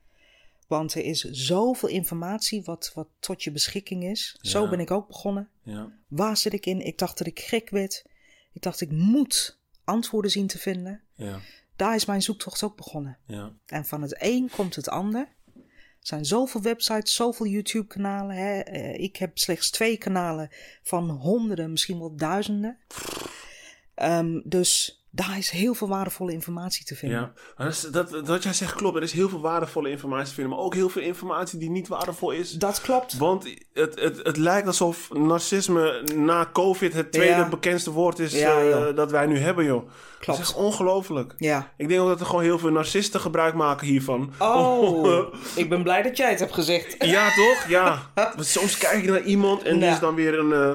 Want er is zoveel informatie wat, wat tot je beschikking is. Zo ben ik ook begonnen. Ja. Waar zit ik in? Ik dacht dat ik gek werd. Ik dacht ik moet antwoorden zien te vinden. Ja. Daar is mijn zoektocht ook begonnen. Ja. En van het een komt het ander. Er zijn zoveel websites, zoveel YouTube-kanalen. Hè? Eh, Ik heb slechts twee kanalen van honderden, misschien wel duizenden. Ehm, dus daar is heel veel waardevolle informatie te vinden. Ja, dat, is- dat, wat jij zegt klopt. Er is heel veel waardevolle informatie te vinden, maar ook heel veel informatie die niet waardevol is. Dat klopt. Want het, het, het lijkt alsof narcisme na COVID het tweede Ja. bekendste woord is Ja, eh, dat wij nu hebben, joh. Klopt. Dat is echt ongelooflijk. Ja. Ik denk ook dat er gewoon heel veel narcisten gebruik maken hiervan. Oh, ik ben blij dat jij het hebt gezegd. Ja, toch? Ja. Want soms kijk je naar iemand en die is dan weer een, eh,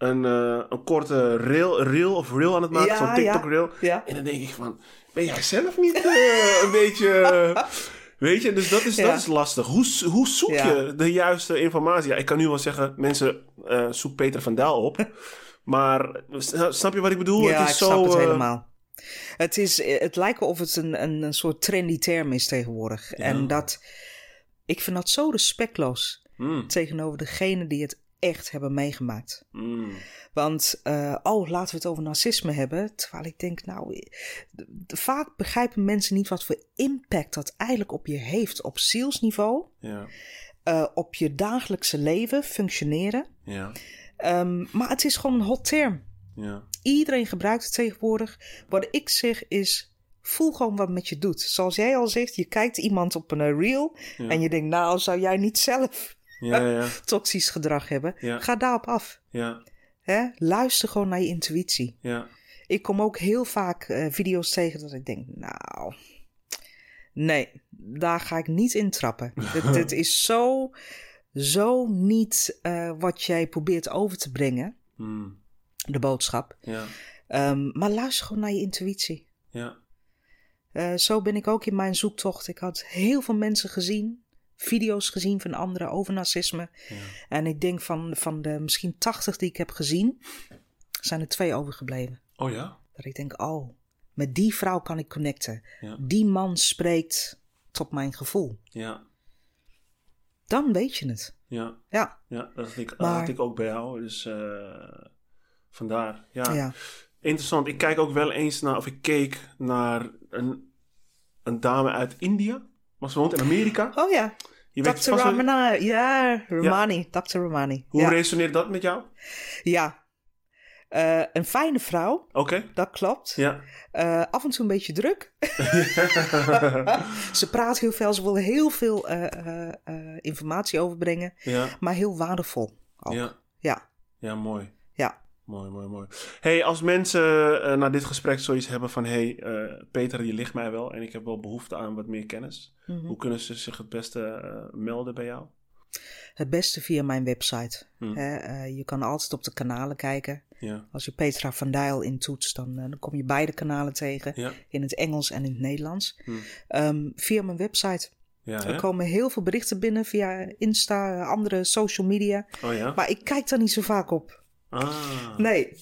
een, eh, een korte reel, reel of reel aan het maken. Ja, Zo'n TikTok-reel. Ja. En dan denk ik van, ben jij zelf niet eh, een beetje... weet je, dus dat is, dat is lastig. Hoe, hoe zoek je de juiste informatie? Ja, ik kan nu wel zeggen, mensen, eh, zoek Peter van Daal op. maar snap je wat ik bedoel? Ja, het is ik zo, snap het helemaal. Het, is, het lijkt of het een, een, een soort trendy term is tegenwoordig. En dat, ik vind dat zo respectloos mm, tegenover degene die het echt hebben meegemaakt. mm, Want, eh, oh, laten we het over narcisme hebben. Terwijl ik denk, nou, eh, vaak begrijpen mensen niet wat voor impact dat eigenlijk op je heeft op zielsniveau, ja, eh, op je dagelijkse leven, functioneren. ja, Ehm, maar het is gewoon een hot term. ja, Iedereen gebruikt het tegenwoordig. Wat ik zeg is, voel gewoon wat met je doet. Zoals jij al zegt, je kijkt iemand op een reel en je denkt, nou, zou jij niet zelf ja, ja, toxisch gedrag hebben? Ga daarop af. ja, Hè? Luister gewoon naar je intuïtie. ja, Ik kom ook heel vaak eh, video's tegen dat ik denk, nou, nee, daar ga ik niet in trappen. dit, dit is zo, zo niet eh, wat jij probeert over te brengen, mm, de boodschap. ja, Ehm, maar luister gewoon naar je intuïtie. ja, Eh, zo ben ik ook in mijn zoektocht. Ik had heel veel mensen gezien, video's gezien van anderen over narcisme. ja. En ik denk van, van de misschien 80 die ik heb gezien, zijn er twee overgebleven. Oh ja? Dat ik denk, oh, met die vrouw kan ik connecten. Ja. Die man spreekt tot mijn gevoel. Ja, Dan weet je het. ja. Ja, Ja, dat had ik, dat had ik ook bij jou. Dus eh, vandaar. Ja. ja. Interessant. Ik kijk ook wel eens naar, of ik keek naar een, een dame uit India. Maar ze woont in Amerika. Oh ja, Je weet Dr. wel- Ramani. Ja, Romani. Dr. Romani. Hoe ja. resoneert dat met jou? Ja. Eh, een fijne vrouw, Oké. dat klopt. Ja. Eh, af en toe een beetje druk. ze praat heel veel, ze wil heel veel eh, informatie overbrengen, ja. maar heel waardevol. Ook. Ja. Ja, Ja, mooi. Mooi, mooi, mooi. Hey, als mensen uh, na dit gesprek zoiets hebben van... hey, uh, Peter, die ligt mij wel en ik heb wel behoefte aan wat meer kennis. Mm -hmm. Hoe kunnen ze zich het beste uh, melden bij jou? Het beste via mijn website. Hmm. Je kan altijd op de kanalen kijken. Ja. Als je Petra van Dijl intoetst, dan, dan kom je beide kanalen tegen. Ja. In het Engels en in het Nederlands. Hmm. Um, via mijn website. Ja, er komen heel veel berichten binnen via Insta, andere social media. Oh ja? Maar ik kijk daar niet zo vaak op. Ah. Nee.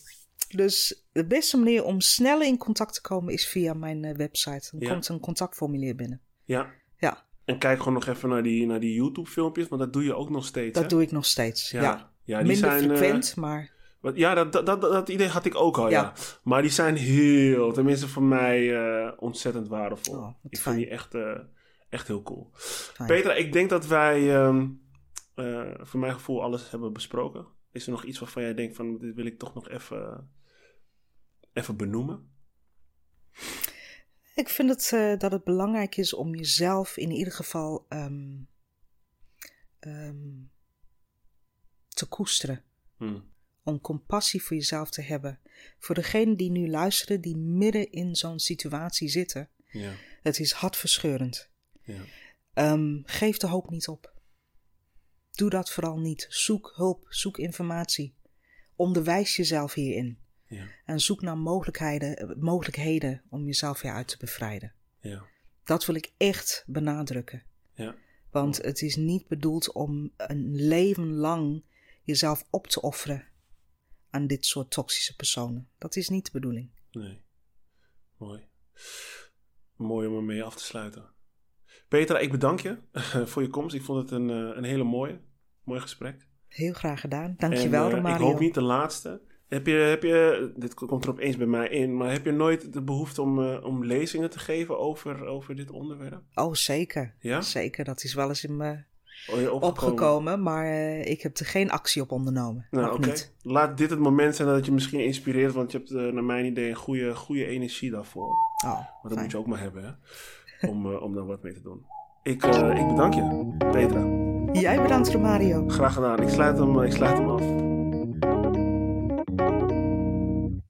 Dus de beste manier om sneller in contact te komen is via mijn uh, website. Dan Ja. komt een contactformulier binnen. Ja. Ja, En kijk gewoon nog even naar die, naar die YouTube-filmpjes, want dat doe je ook nog steeds. dat hè? doe ik nog steeds. Ja. Ja. Ja, die Minder zijn, eh, frequent, maar Wat, ja, dat, dat, dat, dat idee had ik ook al, ja. Maar die zijn heel, tenminste voor mij, eh, ontzettend waardevol. Oh, ik fijn. vind die echt, eh, echt heel cool. fijn. Petra, ik denk dat wij ehm, eh, voor mijn gevoel alles hebben besproken. Is er nog iets waarvan jij denkt van, dit wil ik toch nog even, even benoemen? Ik vind het, eh, dat het belangrijk is om jezelf in ieder geval ehm, ehm, te koesteren. Hm. Om compassie voor jezelf te hebben. Voor degenen die nu luisteren, die midden in zo'n situatie zitten. Ja, Het is hartverscheurend. ja, Ehm, geef de hoop niet op. Doe dat vooral niet. Zoek hulp, zoek informatie. Onderwijs jezelf hierin. ja, En zoek naar mogelijkheden, mogelijkheden om jezelf weer uit te bevrijden. ja, Dat wil ik echt benadrukken. ja, Want het is niet bedoeld om een leven lang jezelf op te offeren aan dit soort toxische personen. Dat is niet de bedoeling. nee. Mooi. Mooi om ermee af te sluiten. Petra, ik bedank je voor je komst. Ik vond het een, eh, een hele mooie, mooi gesprek. Heel graag gedaan. Dankjewel, En, Romario. Ik hoop niet de laatste. Heb je, heb je, dit komt er opeens bij mij in, maar heb je nooit de behoefte om, eh, om lezingen te geven over, over dit onderwerp? Oh, zeker. Ja? Zeker. Dat is wel eens in me Oh, opgekomen? opgekomen, maar eh, ik heb er geen actie op ondernomen. Nou, oké. Laat dit het moment zijn dat je misschien inspireert, want je hebt eh, naar mijn idee een goede, goede energie daarvoor. Oh, Maar dat fijn. moet je ook maar hebben, hè? Om, om daar wat mee te doen. Ik, ik bedank je, Petra. Jij bedankt, Romario. Graag gedaan. Ik sluit hem, ik sluit hem af.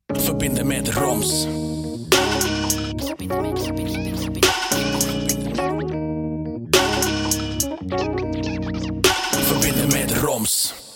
Verbinden met Roms. Verbinden met, Roms.